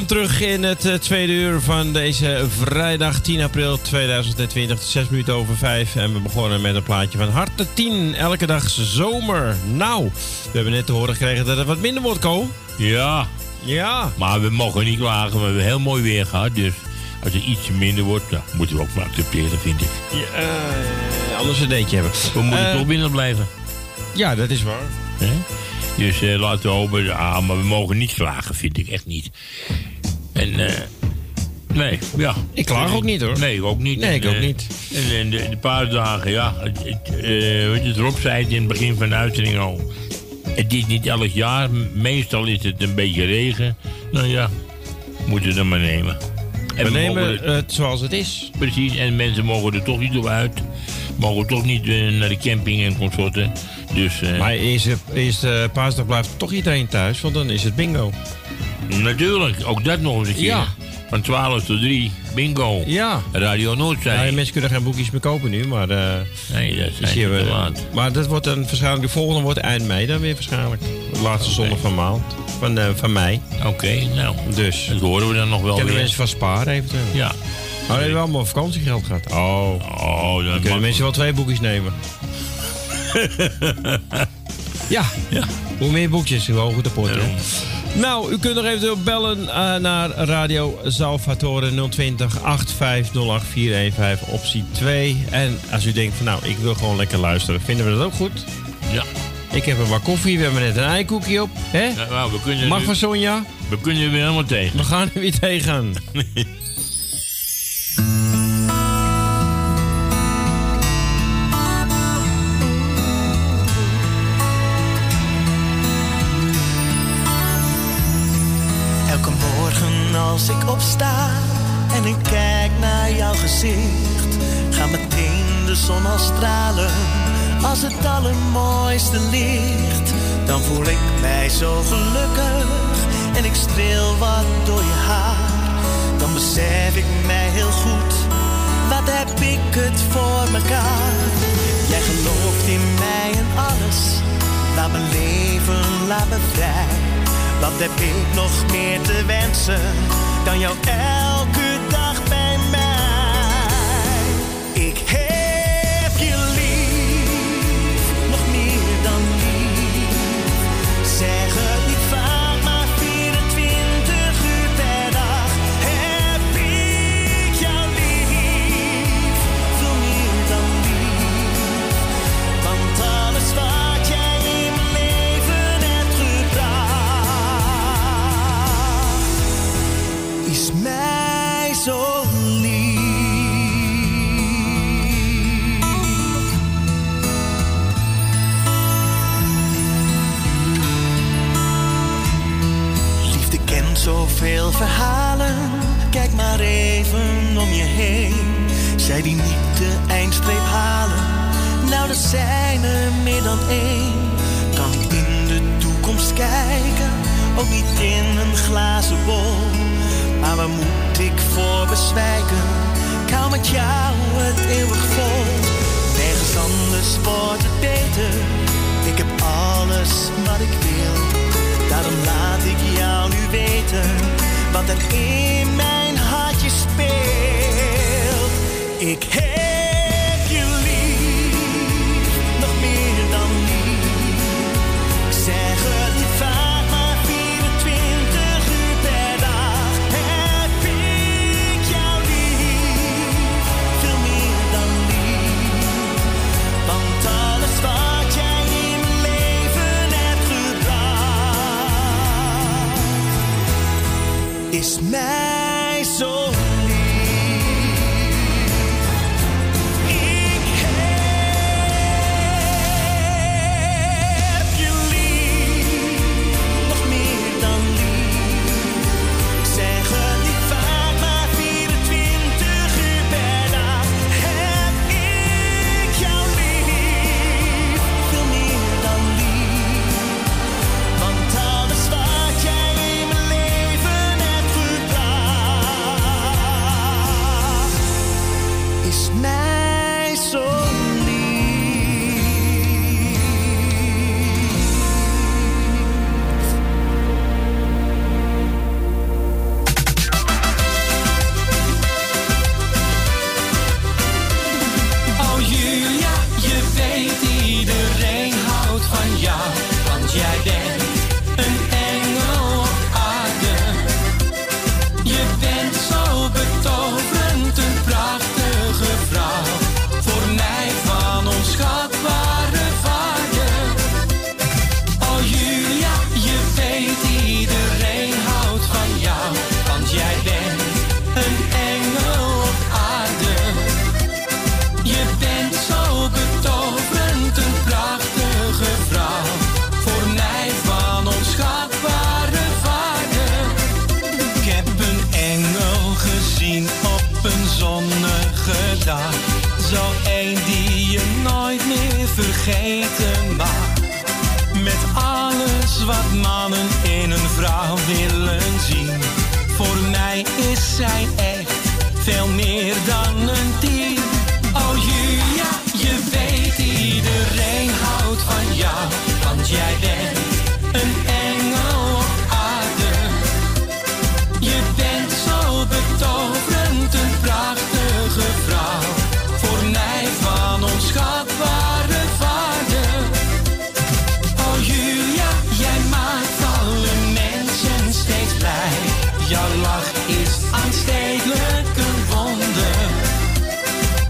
Welkom terug in het eh, tweede uur van deze vrijdag 10 april 2020. 6 minuten over 5. En we begonnen met een plaatje van Harte 10. Elke dag zomer. Nou, we hebben net te horen gekregen dat het wat minder wordt, Ko. Ja. Ja. Maar we mogen niet klagen. We hebben heel mooi weer gehad. Dus als het iets minder wordt, dan moeten we ook maar accepteren, vind ik. Ja, eh, anders een deetje hebben. We moeten Eh, toch binnen blijven. Ja, dat is waar. Dus eh, laten we hopen. Ah, maar we mogen niet klagen, vind ik echt niet. En, eh. nee, ja. Ik klaag ook niet, hoor. Nee, ik ook niet. Nee, ik En, ook eh, niet. En, en de, de paasdagen, ja. Het, het, eh, wat je erop zei in het begin van de uitzending al. Het is niet elk jaar. Meestal is het een beetje regen. Nou ja, moeten we het maar nemen. We mogen nemen het- het zoals het is. Precies, en mensen mogen er toch niet op uit. Mogen toch niet naar de camping en consorten. Dus, Maar eerste, eerste paasdag blijft toch iedereen thuis, want dan is het bingo. Natuurlijk, ook dat nog eens een keer. Ja. Van 12 tot 3. Bingo. Ja. Radio Noordzee. Ja, mensen kunnen geen boekjes meer kopen nu, maar... eh, nee, dat zijn hier, te laat. Maar dat wordt dan waarschijnlijk... De volgende wordt eind mei dan weer waarschijnlijk. De laatste zondag van maand. Van, eh, van mei. Oké, nou. Dus. Dat horen we dan nog wel Kunnen weer. mensen van sparen eventueel. Ja. Oh, die hebben allemaal vakantiegeld gehad. Oh. Oh, dan kunnen mensen wel twee boekjes nemen. <laughs> ja. ja. Hoe meer boekjes, hoe hoger de pot. Nou, u kunt nog eventueel bellen eh, naar Radio Salvatore 020 8508 415 optie 2. En als u denkt van nou, ik wil gewoon lekker luisteren, vinden we dat ook goed? Ja. Ik heb een bak koffie, we hebben net een eikoekje op. Hè? Ja, nou, we kunnen Mag nu- van Sonja? We kunnen er weer helemaal tegen. We gaan er weer tegen. <laughs> gaat meteen de zon al stralen als het allermooiste licht. Dan voel ik mij zo gelukkig en ik streel wat door je haar. Dan besef ik mij heel goed, wat heb ik het voor mekaar. Jij gelooft in mij en alles, laat me leven, laat me vrij. Wat heb ik nog meer te wensen dan jou elke Zij die niet de eindstreep halen, nou er zijn er meer dan één. Kan niet in de toekomst kijken, ook niet in een glazen bol. Maar waar moet ik voor bezwijken? Ik hou met jou het eeuwig vol. Nergens anders wordt het beter. Ik heb alles wat ik wil. Daarom laat ik jou nu weten wat er in mijn hartje speelt. Ik heb je lief, nog meer dan lief. Ik zeg het niet vaak, maar 24 uur per dag heb ik jou lief. Veel meer dan lief, want alles wat jij in mijn leven hebt gebracht, is mij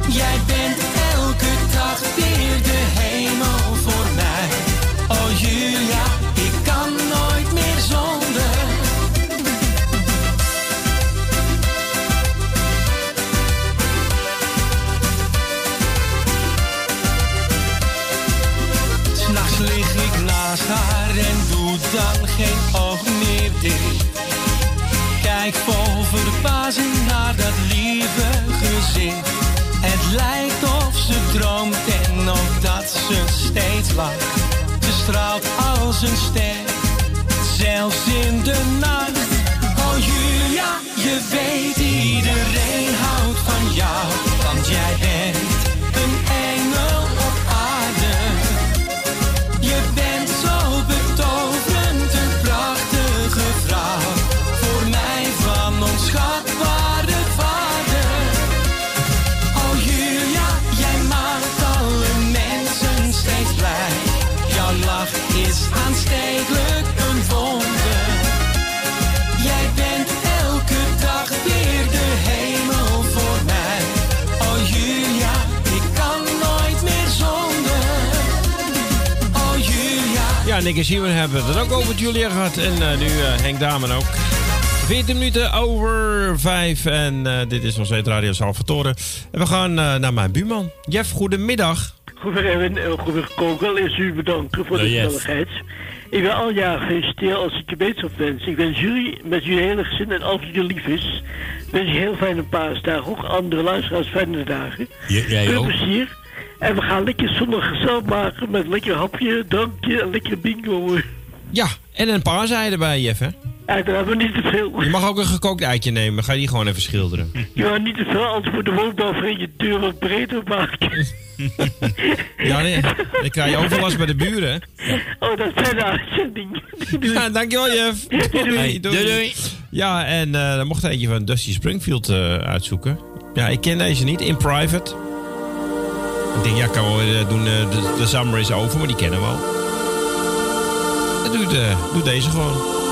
Jij bent elke dag Ze straalt als een ster, zelfs in de nacht. Oh Julia, je weet iedereen houdt van jou, want jij bent En Simon hebben het ook over Julia gehad. En eh, nu eh, Henk Damen ook. 14 minuten over 5. En eh, dit is nog steeds Radio Salvatore. En we gaan eh, naar mijn buurman. Jeff, goedemiddag. Goed Erwin, en goed Kokel, is u bedanken voor de yes. gezelligheid. Ik wil al jaar gefeliciteerd als ik je beter wens. Ik wens jullie met jullie hele gezin en wat jullie lief is. Wens je heel fijne paasdagen, ook andere luisteraars fijne dagen. J- jij Veel ook? plezier. En we gaan lekker zondag gezellig maken met lekker hapje, drankje en lekker bingo. Ja, en een paarsei erbij, Jeff, hè? Ja, daar hebben we niet te veel. Je mag ook een gekookt eitje nemen. Ga je die gewoon even schilderen. Ja, niet te veel, anders moet de woonbouw voor je deur wat breder maken. <laughs> Ja, nee. Dan krijg je overlast bij de buren? Oh, dat zijn de uitzending. <laughs> Ja, dankjewel, Jeff. Doei, Doei, doei. Ja, en eh dan mocht eentje van Dusty Springfield eh, uitzoeken. Ja, ik ken deze niet. In private. Ik denk, ja, kan wel eh, doen. eh, de, de summer is over, maar die kennen we al. Doe, de, doe deze gewoon.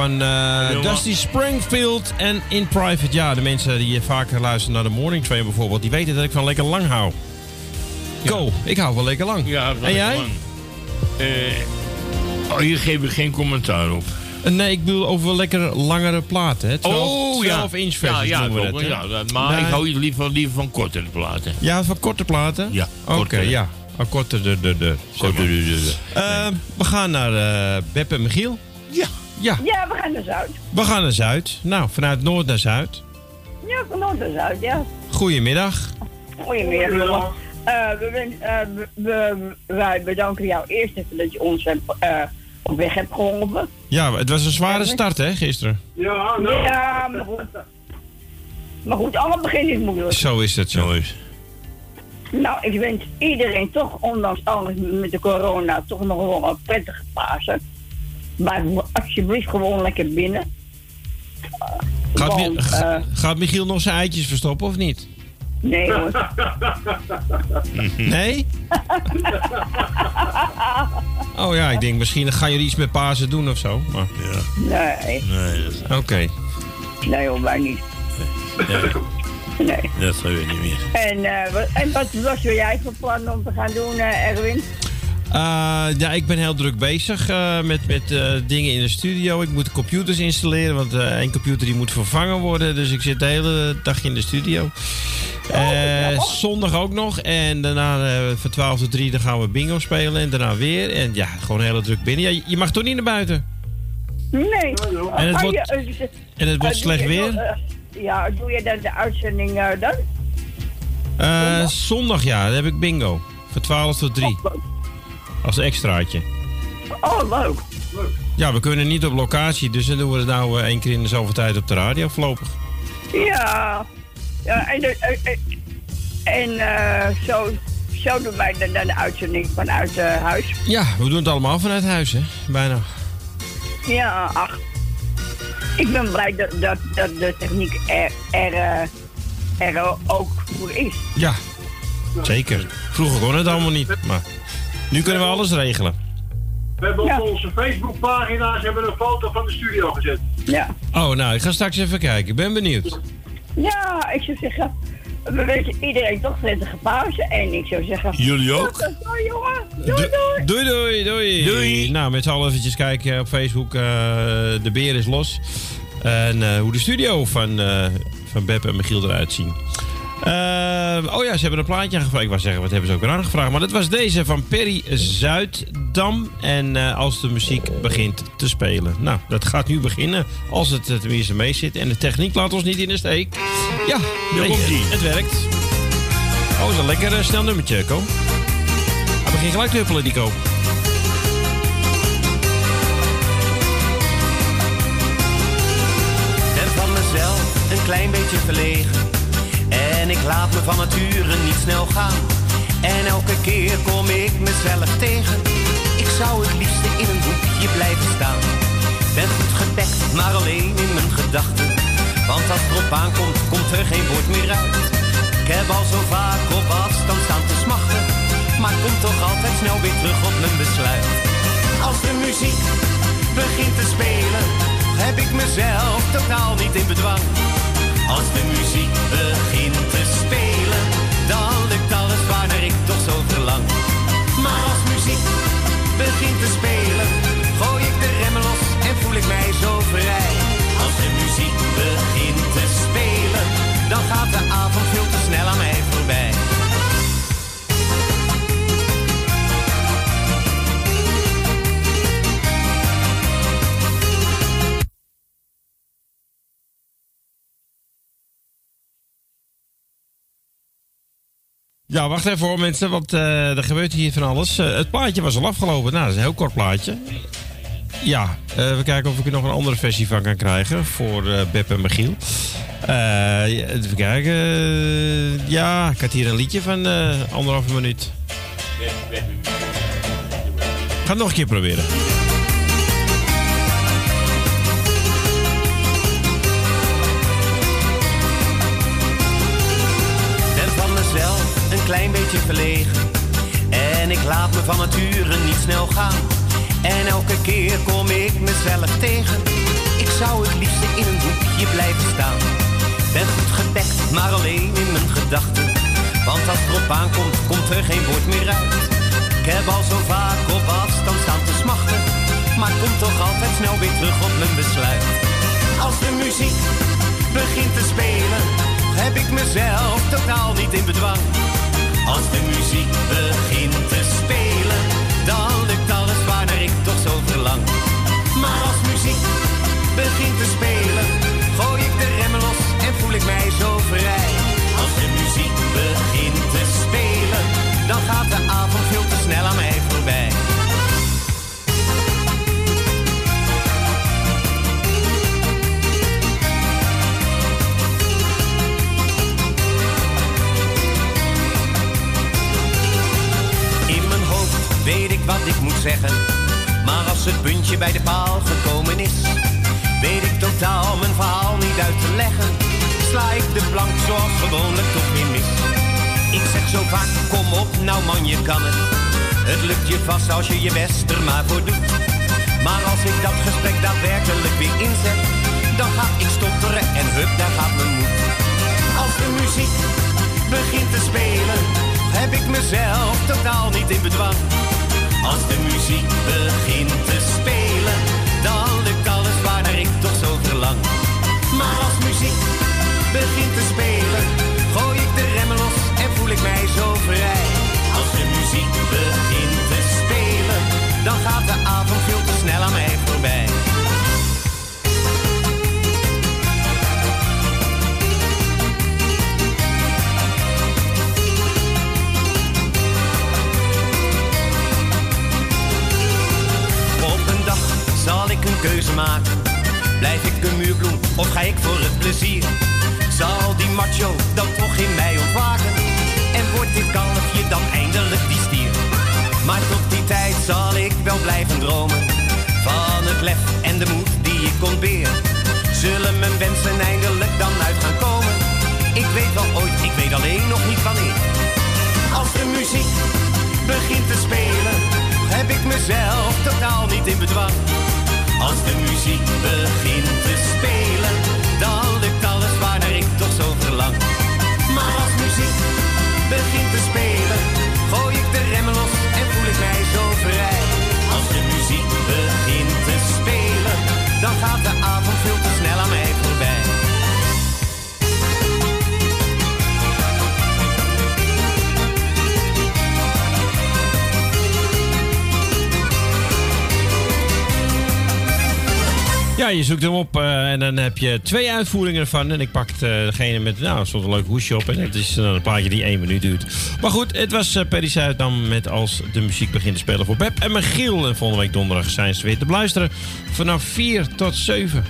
Van eh, Dusty Springfield en In Private. Ja, de mensen die vaker luisteren naar de Morning Train bijvoorbeeld, die weten dat ik van lekker lang hou. Go, ik hou wel lekker lang. Ja, en jij? lang. Eh, oh, hier geef ik geen commentaar op. Eh, Nee, ik bedoel over lekker langere platen. Hè? 12, oh, ja. 12 inch Ja, versies ja, noemen we hè? ja, dat- maar Nee. ik hou liever, liever van kortere platen. Ja, van korte platen? Ja, Oké, ja. Oh, korte, de, de, de. Korte, de, de, de. Eh, we gaan naar eh Beb en Michiel. Ja. Ja, Ja, gaan naar Zuid. we gaan naar Zuid. Nou, vanuit Noord naar Zuid. Ja, van Noord naar Zuid, ja. Goedemiddag. Goedemiddag, jongen. Eh, we, ben- eh, we, we- wij bedanken jou eerst even dat je ons hebt, eh, op weg hebt geholpen. Ja, het was een zware start, hè, gisteren. Ja, ja maar goed. Maar goed, alle begin is moeilijk. Zo is het, zo is Nou, ik wens iedereen toch, ondanks alles met de corona, toch nog wel een prettige Pasen. Maar alsjeblieft gewoon lekker binnen. Gaat, ga- eh, gaat Michiel nog zijn eitjes verstoppen of niet? nee hoor. <laughs> Nee? Oh ja, ik denk misschien gaan jullie iets met Pasen doen of zo. Maar... Nee. Nee, dat, Nee. Nee hoor, wij niet. Nee. dat gaan we niet meer. En, eh, wat, en wat was jij voor plan om te gaan doen, eh, Erwin? Eh, ja, ik ben heel druk bezig eh, met, met eh, dingen in de studio. Ik moet computers installeren, want eh één computer die moet vervangen worden. Dus ik zit de hele dag in de studio. Eh, zondag ook nog. En daarna eh, van 12 tot 3 dan gaan we bingo spelen. En daarna weer. En ja, gewoon heel druk binnen. Ja, je- mag toch niet naar buiten? Nee. En het Ga wordt- je, eh, en het wordt slecht weer? ja, doe je dan de uitzending dan? Eh, zondag ja, dan heb ik bingo. Van 12 tot 3. Als extraatje. Oh, leuk. Ja, we kunnen niet op locatie. Dus dan doen we het nou eh, één keer in de zoveel tijd op de radio voorlopig. Ja. ja en eh, eh, en eh, zo, zo doen wij dan, de uitzending vanuit eh, huis. Ja, we doen het allemaal vanuit huis, hè? Bijna. Ja, ach. Ik ben blij dat, dat, dat de techniek er, er, er ook voor is. Ja, zeker. Vroeger kon het allemaal niet, maar nu kunnen we alles regelen. We hebben op onze Facebookpagina's hebben een foto van de studio gezet. Ja. Oh, nou, ik ga straks even kijken. Ik ben benieuwd. Ja, ik zou zeggen, we wensen iedereen toch prettige pauze. En ik zou zeggen... Jullie ook? Ziens, jongen. Doei, Do- doei. Doei, doei, doei. Nou, met z'n allen eventjes kijken op Facebook. eh, de beer is los. En eh, hoe de studio van, eh van Beb en Michiel eruit zien. Eh, oh ja, ze hebben een plaatje aangevraagd. Ik wou zeggen, wat hebben ze ook weer aangevraagd? Maar dat was deze van Perry Zuiddam. En eh, als de muziek begint te spelen. Nou, dat gaat nu beginnen. Als het eh, tenminste mee zit. En de techniek laat ons niet in de steek. Ja, nee, het werkt. Oh, dat is een lekker snel nummertje, Ko. Hij begint gelijk te huppelen, die Ko. ben van mezelf een klein beetje verlegen. Ik laat me van nature niet snel gaan. En elke keer kom ik mezelf tegen. Ik zou het liefste in een hoekje blijven staan. Ben goed gedekt, maar alleen in mijn gedachten. Want als het erop aankomt, komt er geen woord meer uit. Ik heb al zo vaak op afstand staan te smachten. Maar kom toch altijd snel weer terug op mijn besluit. Als de muziek begint te spelen, heb ik mezelf totaal niet in bedwang. Als de muziek begint te spelen, dan lukt alles waarnaar ik toch zo verlang. Maar als muziek begint te spelen, gooi ik de remmen los en voel ik mij zo vrij. Als de muziek begint te spelen, dan gaat de avond veel te snel aan mij voorbij. Ja, wacht even hoor mensen, want eh, er gebeurt hier van alles. Eh, het plaatje was al afgelopen. Nou, dat is een heel kort plaatje. Ja, eh, we kijken of ik er nog een andere versie van kan krijgen voor Beb en Michiel. Even kijken. Ja, ik had hier een liedje van anderhalve minuut. Ga het nog een keer proberen. Klein beetje verlegen. En ik laat me van nature niet snel gaan. En elke keer kom ik mezelf tegen. Ik zou het liefst in een hoekje blijven staan. Ben goed gedekt, maar alleen in mijn gedachten. Want als het erop aankomt, komt er geen woord meer uit. Ik heb al zo vaak op afstand staan te smachten. Maar kom toch altijd snel weer terug op mijn besluit. Als de muziek begint te spelen, heb ik mezelf totaal niet in bedwang. Als de muziek begint te spelen, dan lukt alles waarnaar ik toch zo verlang. Maar als muziek begint te spelen, gooi ik de remmen los en voel ik mij zo vrij. Als de muziek begint te spelen, dan gaat de avond veel te snel aan mij ik moet zeggen. Maar als het puntje bij de paal gekomen is, weet ik totaal mijn verhaal niet uit te leggen. Sla ik de plank zoals gewoonlijk toch weer mis. Ik zeg zo vaak, kom op, nou man, je kan het. Het lukt je vast als je je best er maar voor doet. Maar als ik dat gesprek daadwerkelijk weer inzet, dan ga ik stotteren en hup, daar gaat mijn moed. Als de muziek begint te spelen, heb ik mezelf totaal niet in bedwang. Als de muziek begint te spelen, dan lukt alles waarnaar ik toch zo verlang. Maar als muziek begint te spelen, gooi ik de remmen los en voel ik mij zo vrij. Als de muziek begint te spelen, dan gaat de avond veel te snel aan mij voorbij. Zal ik een keuze maken. Blijf ik een muurbloem of ga ik voor het plezier? Zal die macho dan toch in mij ontwaken? En wordt dit kalfje dan eindelijk die stier? Maar tot die tijd zal ik wel blijven dromen. Van het lef en de moed die ik ontbeer. Zullen mijn wensen eindelijk dan uit gaan komen? Ik weet wel ooit, ik weet alleen nog niet wanneer. Als de muziek begint te spelen, heb ik mezelf totaal niet in bedwang. Als de muziek begint te spelen, dan lukt alles waarnaar ik toch zo verlang. Maar als muziek begint te spelen, gooi ik de remmen los en voel ik mij zo vrij. Als de muziek begint te spelen, dan gaat de avond veel te snel Ja, je zoekt hem op eh, en dan heb je twee uitvoeringen ervan. En ik pak eh, degene met, nou, soms een leuk hoesje op. En het is dan een plaatje die één minuut duurt. Maar goed, het was uh, Perry Zuidam met Als de muziek begint te spelen voor Beb en Michiel. En volgende week donderdag zijn ze weer te beluisteren. Vanaf 4 tot 7.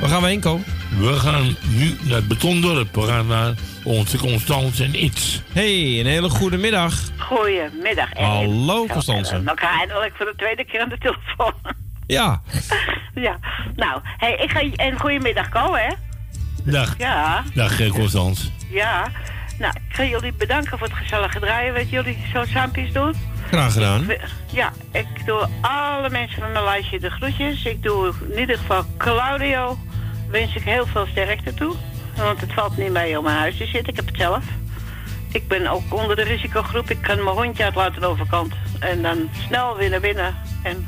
Waar gaan we heen komen? We gaan nu naar het Betondorp. We gaan naar onze Constance en Iets. Hey, een hele goede middag. Goedemiddag. Ed. Hallo, Constance. En elkaar eindelijk voor de tweede keer aan de telefoon. Ja. <laughs> ja, nou, hey, ik ga en goedemiddag Ko, hè? Dag. Ja, Dag, eh, Constance. ja. Nou, ik ga jullie bedanken voor het gezellige draaien wat jullie zo saampjes doen. Graag gedaan. Ja, ik doe alle mensen van mijn lijstje de groetjes. Ik doe in ieder geval Claudio. Wens ik heel veel sterkte toe. Want het valt niet mee om mijn huis te zitten. Ik heb het zelf. Ik ben ook onder de risicogroep. Ik kan mijn hondje uitlaten aan de overkant. En dan snel weer naar binnen. En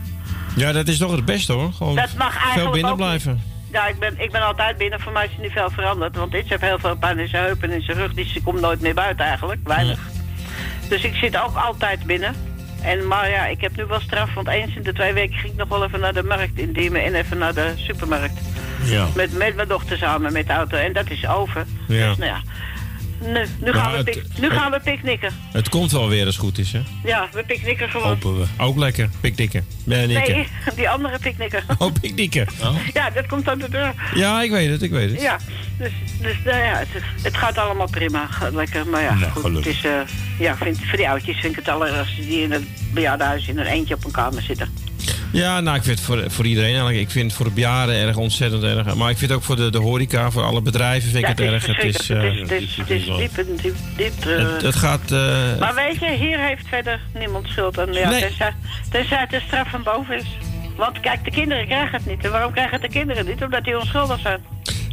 Ja, dat is toch het beste hoor. Gewoon Dat mag eigenlijk veel binnen blijven. ja, ik ben, ik ben altijd binnen. Voor mij is er niet veel veranderd. Want dit heeft heel veel pijn in zijn heup en in zijn rug. Dus ze komt nooit meer buiten eigenlijk. Weinig. Dus ik zit ook altijd binnen. En, maar ja, ik heb nu wel straf. Want eens in de twee weken ging ik nog wel even naar de markt in Diemen. En even naar de supermarkt. Ja. Met, met mijn dochter samen met de auto. En dat is over. Ja. Dus nou ja. Nu, nu, gaan, Nou, we het- pik- nu gaan we picknicken. Het komt wel weer als het goed is, hè? Ja, we picknicken gewoon. Hopen we. Ook lekker. Piknikken. Nee. Nee, <laughs> die andere picknicken. <laughs> Oh, piknikken. <laughs> Ja, dat komt aan de deur. Ja, ik weet het, ik weet het. Ja, dus, dus nou ja, het, het gaat allemaal prima. Lekker, maar ja, Nou, goed, gelukkig. het is, eh, ja, vind, voor die oudjes vind ik het allerergste die in het bejaardenhuis in een eentje op een kamer zitten. Ja, nou, ik vind het voor, voor iedereen eigenlijk. Ik vind het voor de bejaarden erg ontzettend erg. Maar ik vind het ook voor de, de horeca, voor alle bedrijven vind ik Ja, het erg. Het is, eh, Het is, het is, het is diep, diep, diep treurig. het, het gaat... eh, Maar weet je, hier heeft verder niemand schuld aan. Ja, Nee. tenzij, tenzij het de straf van boven is. Want kijk, de kinderen krijgen het niet. En waarom krijgen de kinderen niet? Omdat die onschuldig zijn.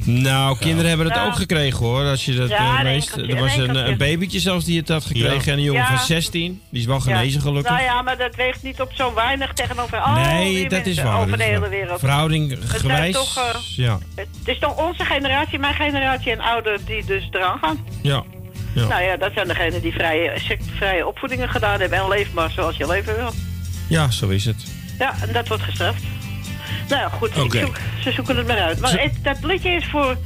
Nou, kinderen hebben het Ja. ook gekregen hoor. Als je dat Ja, eh, Er was een een, enkeltje. een babytje zelfs die het had gekregen. En een jongen Ja. van 16. Die is wel genezen Ja. gelukkig. Nou ja, maar dat weegt niet op zo weinig tegenover al nee, die dat is waar. over dat de is hele wereld. Verhouding gewijs. toch, eh, ja. Het is toch onze generatie, mijn generatie en ouder die dus eraan gaan. Ja. Ja. Nou ja, dat zijn degenen die vrije, vrije opvoedingen gedaan hebben en leef maar zoals je leven wil. ja, zo is het. Ja, en dat wordt gestraft. Nou ja, goed, zoek, ze zoeken het maar uit. Maar het, dat liedje is voor,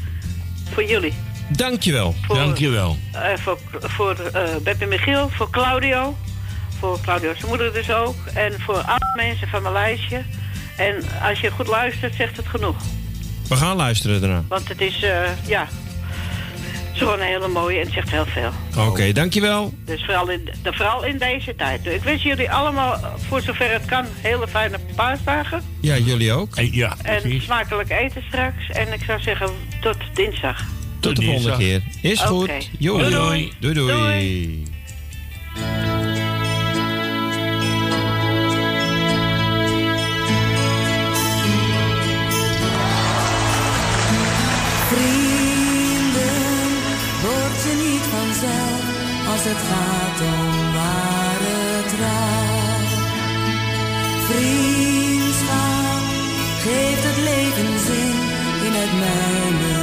voor jullie. Dankjewel. Voor- Dankjewel. Eh, voor voor eh Beppe Michiel, voor Claudio. Voor Claudio zijn moeder dus ook. En voor alle mensen van mijn lijstje. En als je goed luistert, zegt het genoeg. We gaan luisteren daarna. Want het is, eh, ja, is gewoon een hele mooie en het zegt heel veel. Oké, dankjewel. Dus vooral in, de- vooral in deze tijd. Ik wens jullie allemaal, voor zover het kan, hele fijne paasdagen. Ja, jullie ook. Ja, En smakelijk eten straks. En ik zou zeggen, tot dinsdag. Tot de volgende keer. Is Oké. goed. Jo. Doei, doei. Doei doei. Doei. Het gaat om ware trouw. Vriendschap geeft het leven zin in het mijne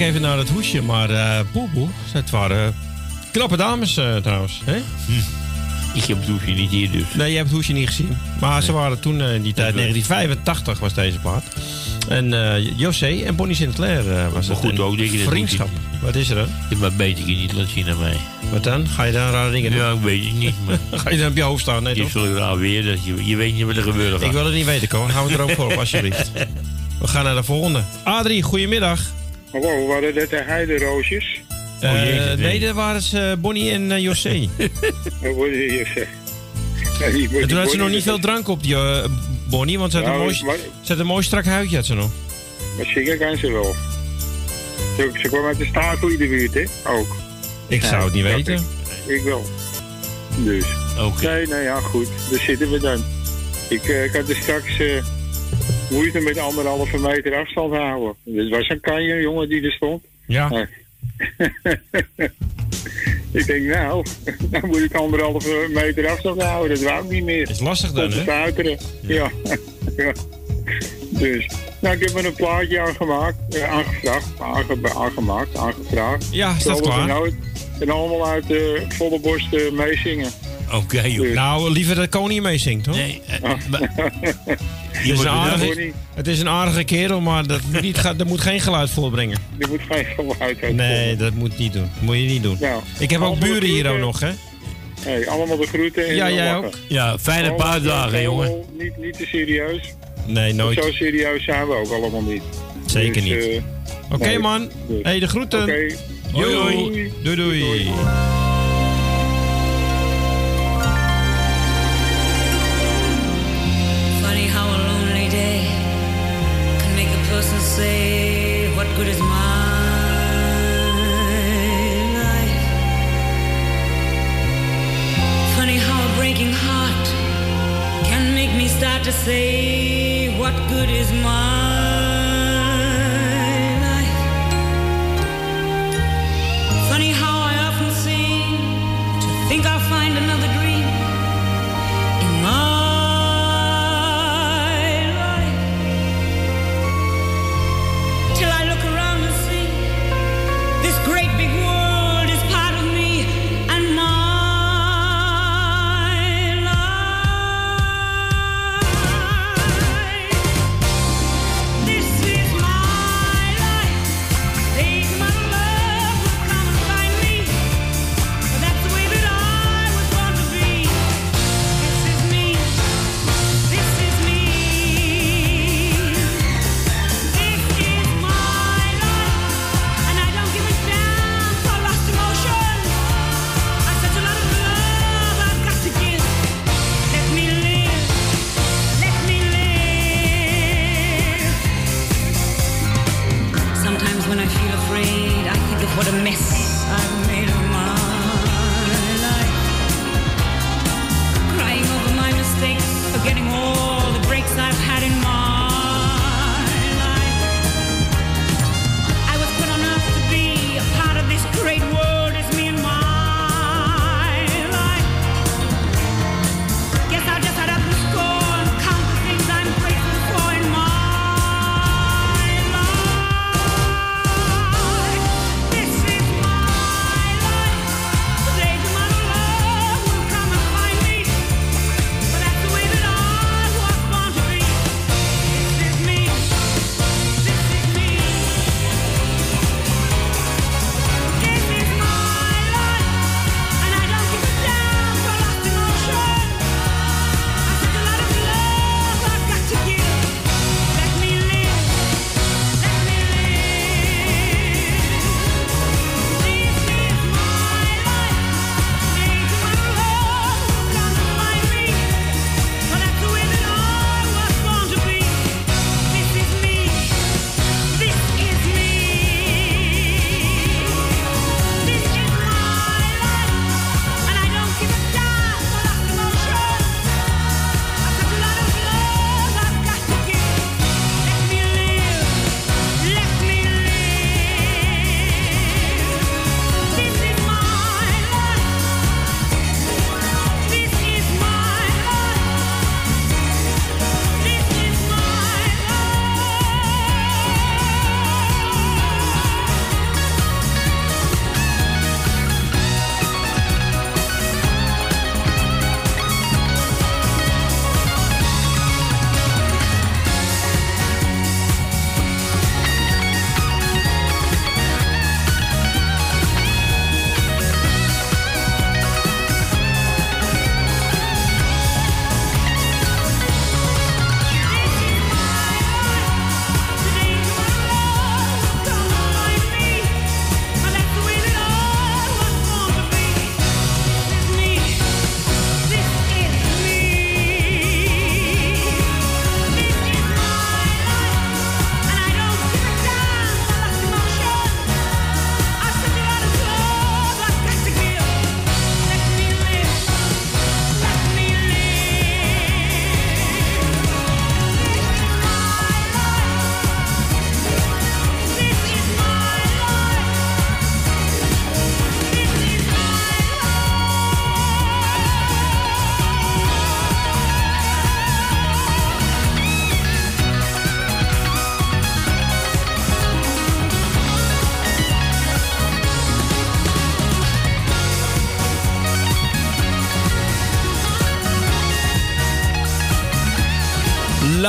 kijk even naar het hoesje, maar eh boe boe. Het waren knappe dames eh, trouwens. Hè? Ik heb het hoesje niet hier dus. Nee, je hebt het hoesje niet gezien. Maar ze waren toen eh, in die tijd, 1985 was deze plaat. En José en Bonnie Sinclair was Maar goed ook dat je dat Vriendschap. Wat is er dan? Ja, maar beter je niet laten zien aan mij. Wat dan? Ga je daar rare dingen doen? Ja, ik weet het niet, maar... <laughs> Ga je dan op je hoofd staan? Nee, je toch? weer, dat je, je weet niet wat er gebeuren gaat. Ik wil het niet weten, Ko. Gaan we er ook voor op, alsjeblieft. <laughs> We gaan naar de volgende. Adrie, goedemiddag. Wow, waren dat de heideroosjes? Eh, jeetje, nee, dat waren ze Bonnie en eh, José. <laughs> Eh, ja, die- die En toen had ze nog Bonnie- niet veel drank op, die, eh, Bonnie, want ze had, een, Nou, mooi, maar- ze had een mooi strak huidje, had ze nog. Maar zingen kan ze wel. Ze, ze kwam uit de Stakel in de buurt, hè? Ook. Ik zou het niet weten. Ik, ik wel. Dus. Nee, nou ja, goed. Daar zitten we dan. Ik, eh, ik had er straks eh, moeite met anderhalve meter afstand houden. Dit was een kanje, jongen, die er stond. Ja. <laughs> ik denk, nou, <laughs> dan moet ik anderhalve meter afstand houden. Dat wou ik niet meer. Is lastig dan, hè? stuiteren. Ja. ja. <laughs> Dus, nou, ik heb er een plaatje aangemaakt, eh, aangevraagd, aange, aangemaakt, aangevraagd. Ja, staat Zoals klaar. nooit. En allemaal uit eh, volle borst eh, meezingen. Oké, joh. Nou, liever dat koning meezingt, hoor. Nee, het, is een aardige, het is een aardige kerel, maar dat moet, niet, dat moet geen geluid voorbrengen. Die moet geen geluid uit. Nee, dat moet niet doen. moet je niet doen. Nou, Ik heb ook allemaal buren hier ook nog, hè? Hey, allemaal de groeten. En Ja, jij lachen. ook. Ja, fijne heel- jongen. Niet, niet te serieus. Nee, nooit. Zo serieus zijn we ook allemaal niet. Zeker Dus, niet. eh, Oké, nee. man. Dus. hey, de groeten. Hoi. Doei, doei. Say, What good is my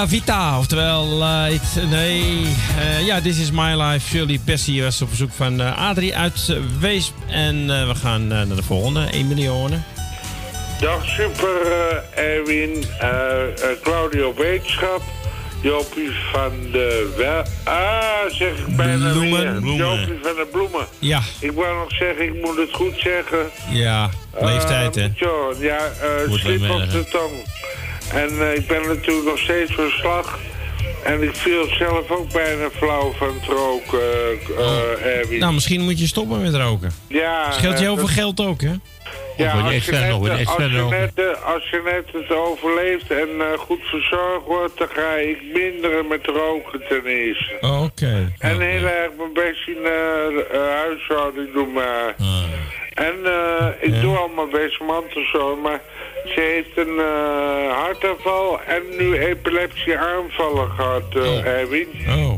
La Vita, oftewel, nee, eh, ja, This is My Life. Shirley Bessie was op bezoek van eh, Adrie uit Weesp. En eh, we gaan naar de volgende, Emilione. Dag super Erwin, Claudio Wetenschap, Jopie van de wel. Ah, zeg ik bijna Bloemen. weer. Bloemen. Jopie van de Bloemen. Ja. Ik wou nog zeggen, ik moet het goed zeggen. Ja, leeftijd, hè? Ja, slip op de tong. En eh, ik ben natuurlijk nog steeds verslag. En ik viel zelf ook bijna flauw van het roken, eh, eh, Erwin. Nou, misschien moet je stoppen met roken. ja, Scheelt je eh, heel veel geld ook, hè? Ja, als je, net, eh, als, je nog. net, eh, als je net het overleeft en eh, goed verzorgd wordt, dan ga ik minderen met roken ten eerste. Oh, Oké. En heel erg mijn best in eh, eh, huishouding doen maar. En eh, ik doe al mijn best mantelzoon, maar ze heeft een eh, hartaanval en nu epilepsie aanvallen gehad, eh, Erwin. Oh.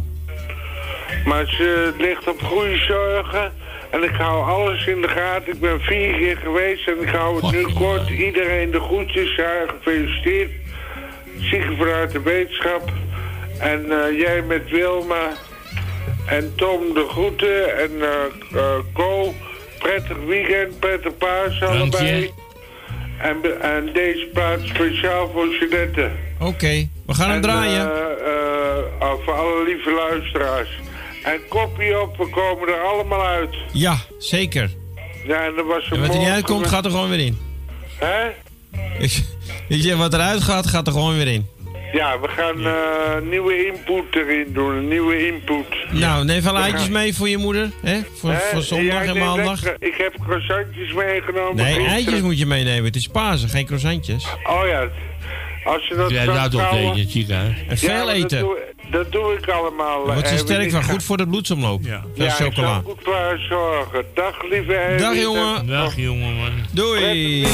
Maar ze ligt op goede zorgen. En ik hou alles in de gaten. Ik ben vier keer geweest en ik hou het nu kort. Iedereen de groetjes, haar gefeliciteerd. Zieken vanuit de wetenschap. En jij met Wilma. En Tom de groeten. En Co. Prettig weekend, prettig paas allebei. En, en deze plaats speciaal voor Jeanette. Oké, we gaan hem En, draaien. eh, eh, voor alle lieve luisteraars. En kopie op, we komen er allemaal uit. Ja, zeker. Ja, en er was En wat er niet uitkomt, gaat er gewoon weer in. Hè? Ik, ik zeg, wat eruit gaat, gaat er gewoon weer in. Ja, we gaan eh, nieuwe input erin doen, een nieuwe input. Nou, neem wel We eitjes gaan- mee voor je moeder, hè? Voor, voor zondag Ja, en nee, maandag. lekker. Ik heb croissantjes meegenomen. Nee, gisteren. eitjes moet je meenemen. Het is Pasen, geen croissantjes. Oh ja, als je dat Jij kan laat op houden- tegen het ziekenhuis. En veel Ja, eten. Dat doe, dat doe ik allemaal. Wordt ze eh, sterk van, goed voor de bloedsomloop. Ja. Veel Ja, ik chocola. zal goed klaar zorgen. Dag lieve. Dag jongen. Dag jongen man. Doei.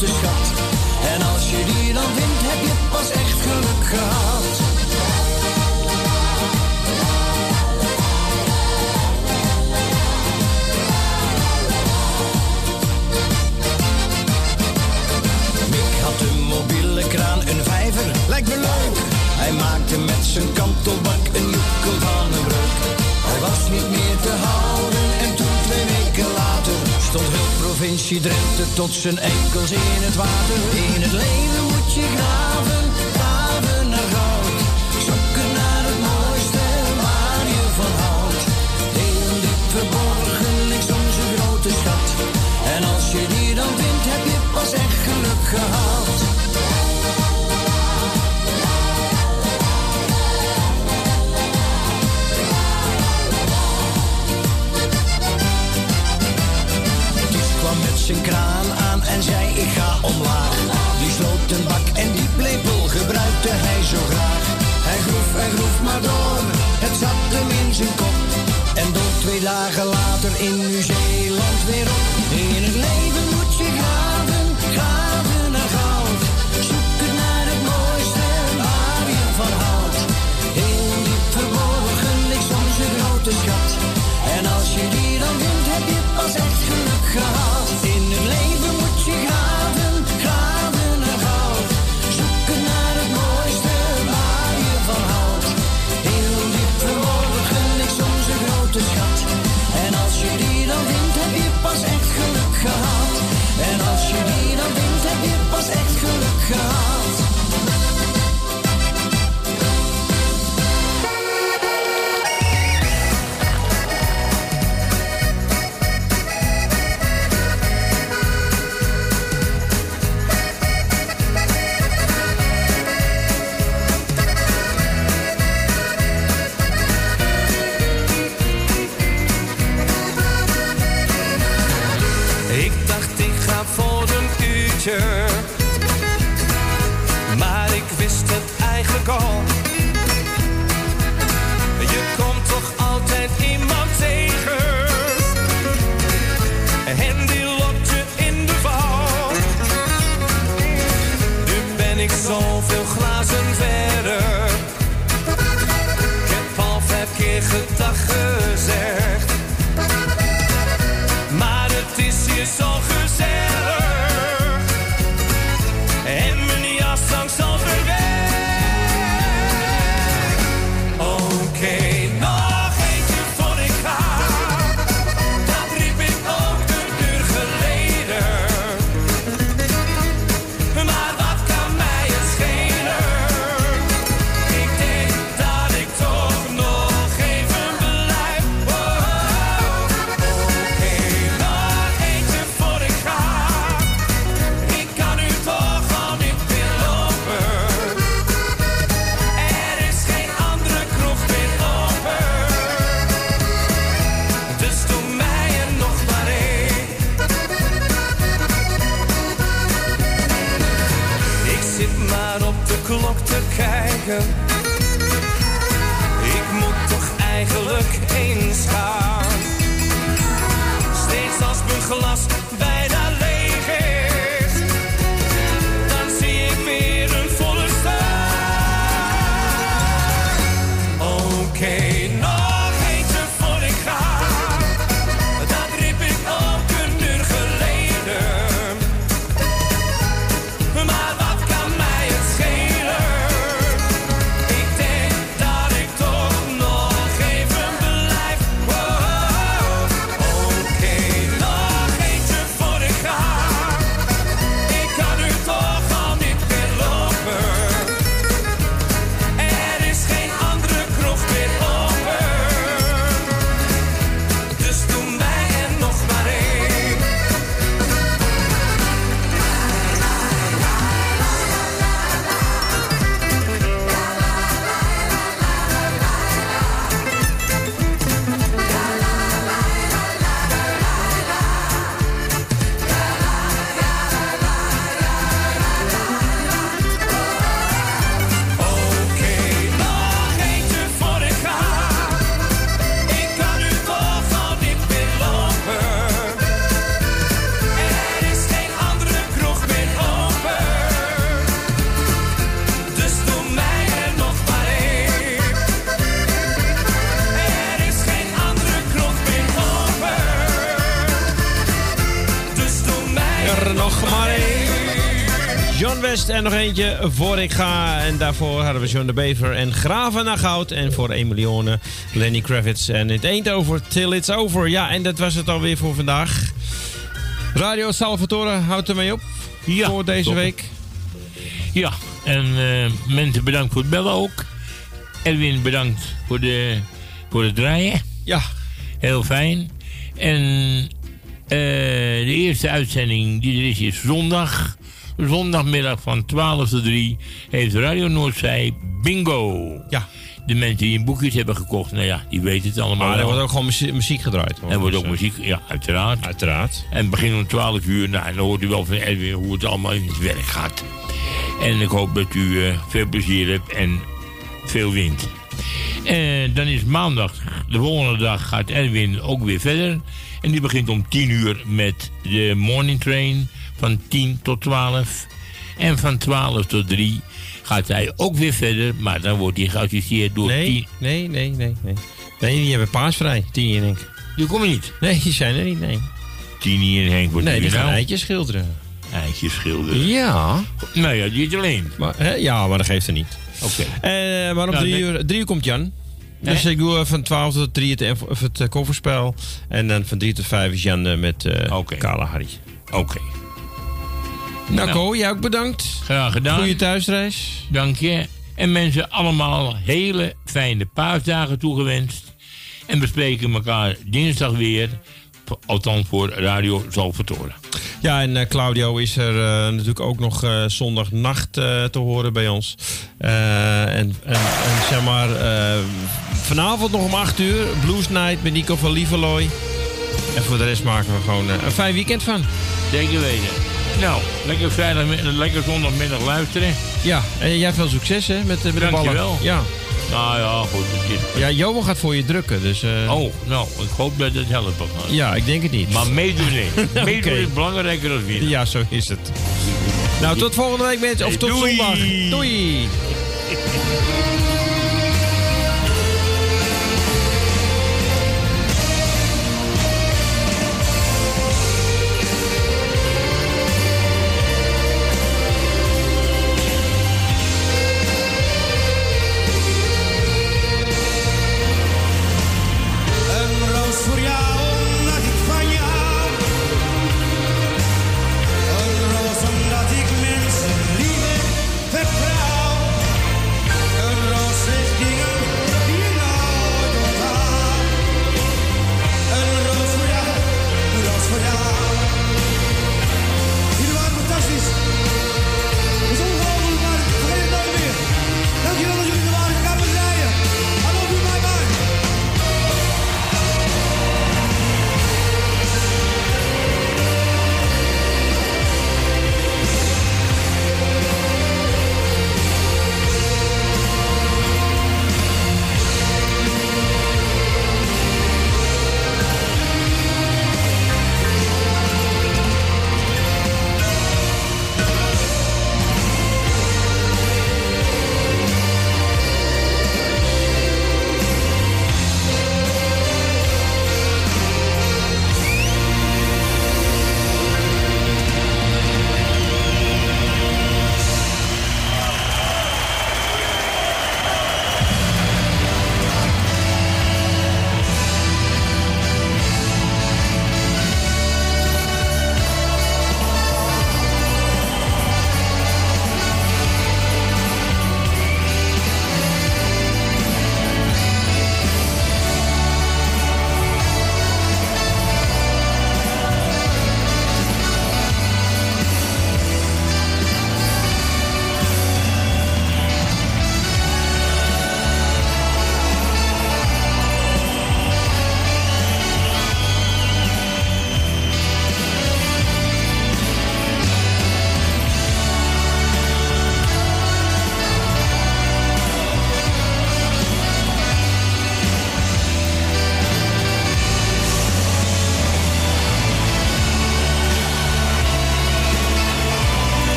Just kat. Vind je tot zijn enkels in het water. In het leven moet je graven, graven naar goud. Zoeken naar het mooiste waar je van houdt. In dit verborgen ligt onze grote schat. En als je die dan vindt, heb je pas echt geluk gehad. Een kraan aan en zei ik ga omlaag. Die sloot een bak en die plepel gebruikte hij zo graag. Hij groef en groef maar door, het zat hem in zijn kop. En door twee dagen later in Nieuw-Zeeland weer op. In het leven moet je graven, graven naar goud. Zoek het naar het mooiste waar je van houdt. Heel diep verborgen ligt soms een grote schat. En als je die dan vindt, heb je pas echt geluk gehad. mijn geluk heen schaam. Steeds als mijn glas bijna leeg. West en nog eentje voor ik ga. En daarvoor hadden we John de Bever en Graven naar Goud. En voor 1 miljoen Lenny Kravitz en het Eindhoven Till It's Over. Ja, en dat was het alweer voor vandaag. Radio Salvatore houdt ermee op Ja, voor deze top. week. Ja, en eh, mensen bedankt voor het bellen ook. Edwin bedankt voor, de, voor het draaien. Ja. Heel fijn. En eh, de eerste uitzending die er is, is zondag. Zondagmiddag van 12 tot 3 heeft Radio Noordzij bingo. Ja. De mensen die een boekjes hebben gekocht, nou ja, die weten het allemaal. Maar er wordt ook gewoon muzie- muziek gedraaid. hoor. Er wordt Dus, ook eh, muziek, ja, uiteraard. Uiteraard. En het begint om 12 uur. Nou, en dan hoort u wel van Edwin hoe het allemaal in het werk gaat. En ik hoop dat u eh, veel plezier hebt en veel wint. En dan is maandag, de volgende dag, gaat Edwin ook weer verder. En die begint om 10 uur met de morning train van 10 tot 12. En van 12 tot 3 gaat hij ook weer verder, maar dan wordt hij geassisteerd door Nee, 10. nee, nee, nee, nee. Nee, die hebben paasvrij. Tini en Henk. Die komen niet? Nee, die zijn er niet, nee. Tini en Henk wordt Nee, die gaan nou. eitjes schilderen. Eitjes schilderen. Ja. Nou ja, niet alleen. Maar, hè, ja, maar dat geeft er niet. Oké. Eh, maar om Nou, drie, uur, drie uur komt Jan. Nee. Dus ik doe eh, van 12 tot 3 het, eh, kofferspel. En dan van 3 tot 5 is Jan met eh Kale Harry. Oké. Nou, Nou. Ko, jij ook bedankt. Graag gedaan. Goeie thuisreis. Dank je. En mensen allemaal hele fijne paasdagen toegewenst. En we spreken elkaar dinsdag weer. Althans voor Radio Zalvertoren. Ja, en eh, Claudio is er eh, natuurlijk ook nog eh, zondagnacht te horen bij ons. En, en, en zeg maar, vanavond nog om 8 uur, Blues Night met Nico van Lieverlooy. En voor de rest maken we gewoon een fijn weekend van. Zeker weten. Nou, lekker, vrijdag, lekker zondagmiddag luisteren. Ja, en jij veel succes hè, met, eh, met de ballen. Dankjewel. Ja. Nou ja, goed. Het is... ja, Johan gaat voor je drukken. Dus, eh, Oh, nou, ik hoop dat het helpt. Ja, ik denk het niet. Maar meedoen nee. <laughs> Oké. Meedoen is belangrijker dan winnen. Ja, zo is het. Nou, tot volgende week mensen. Of tot Doei. zondag. Doei. <laughs>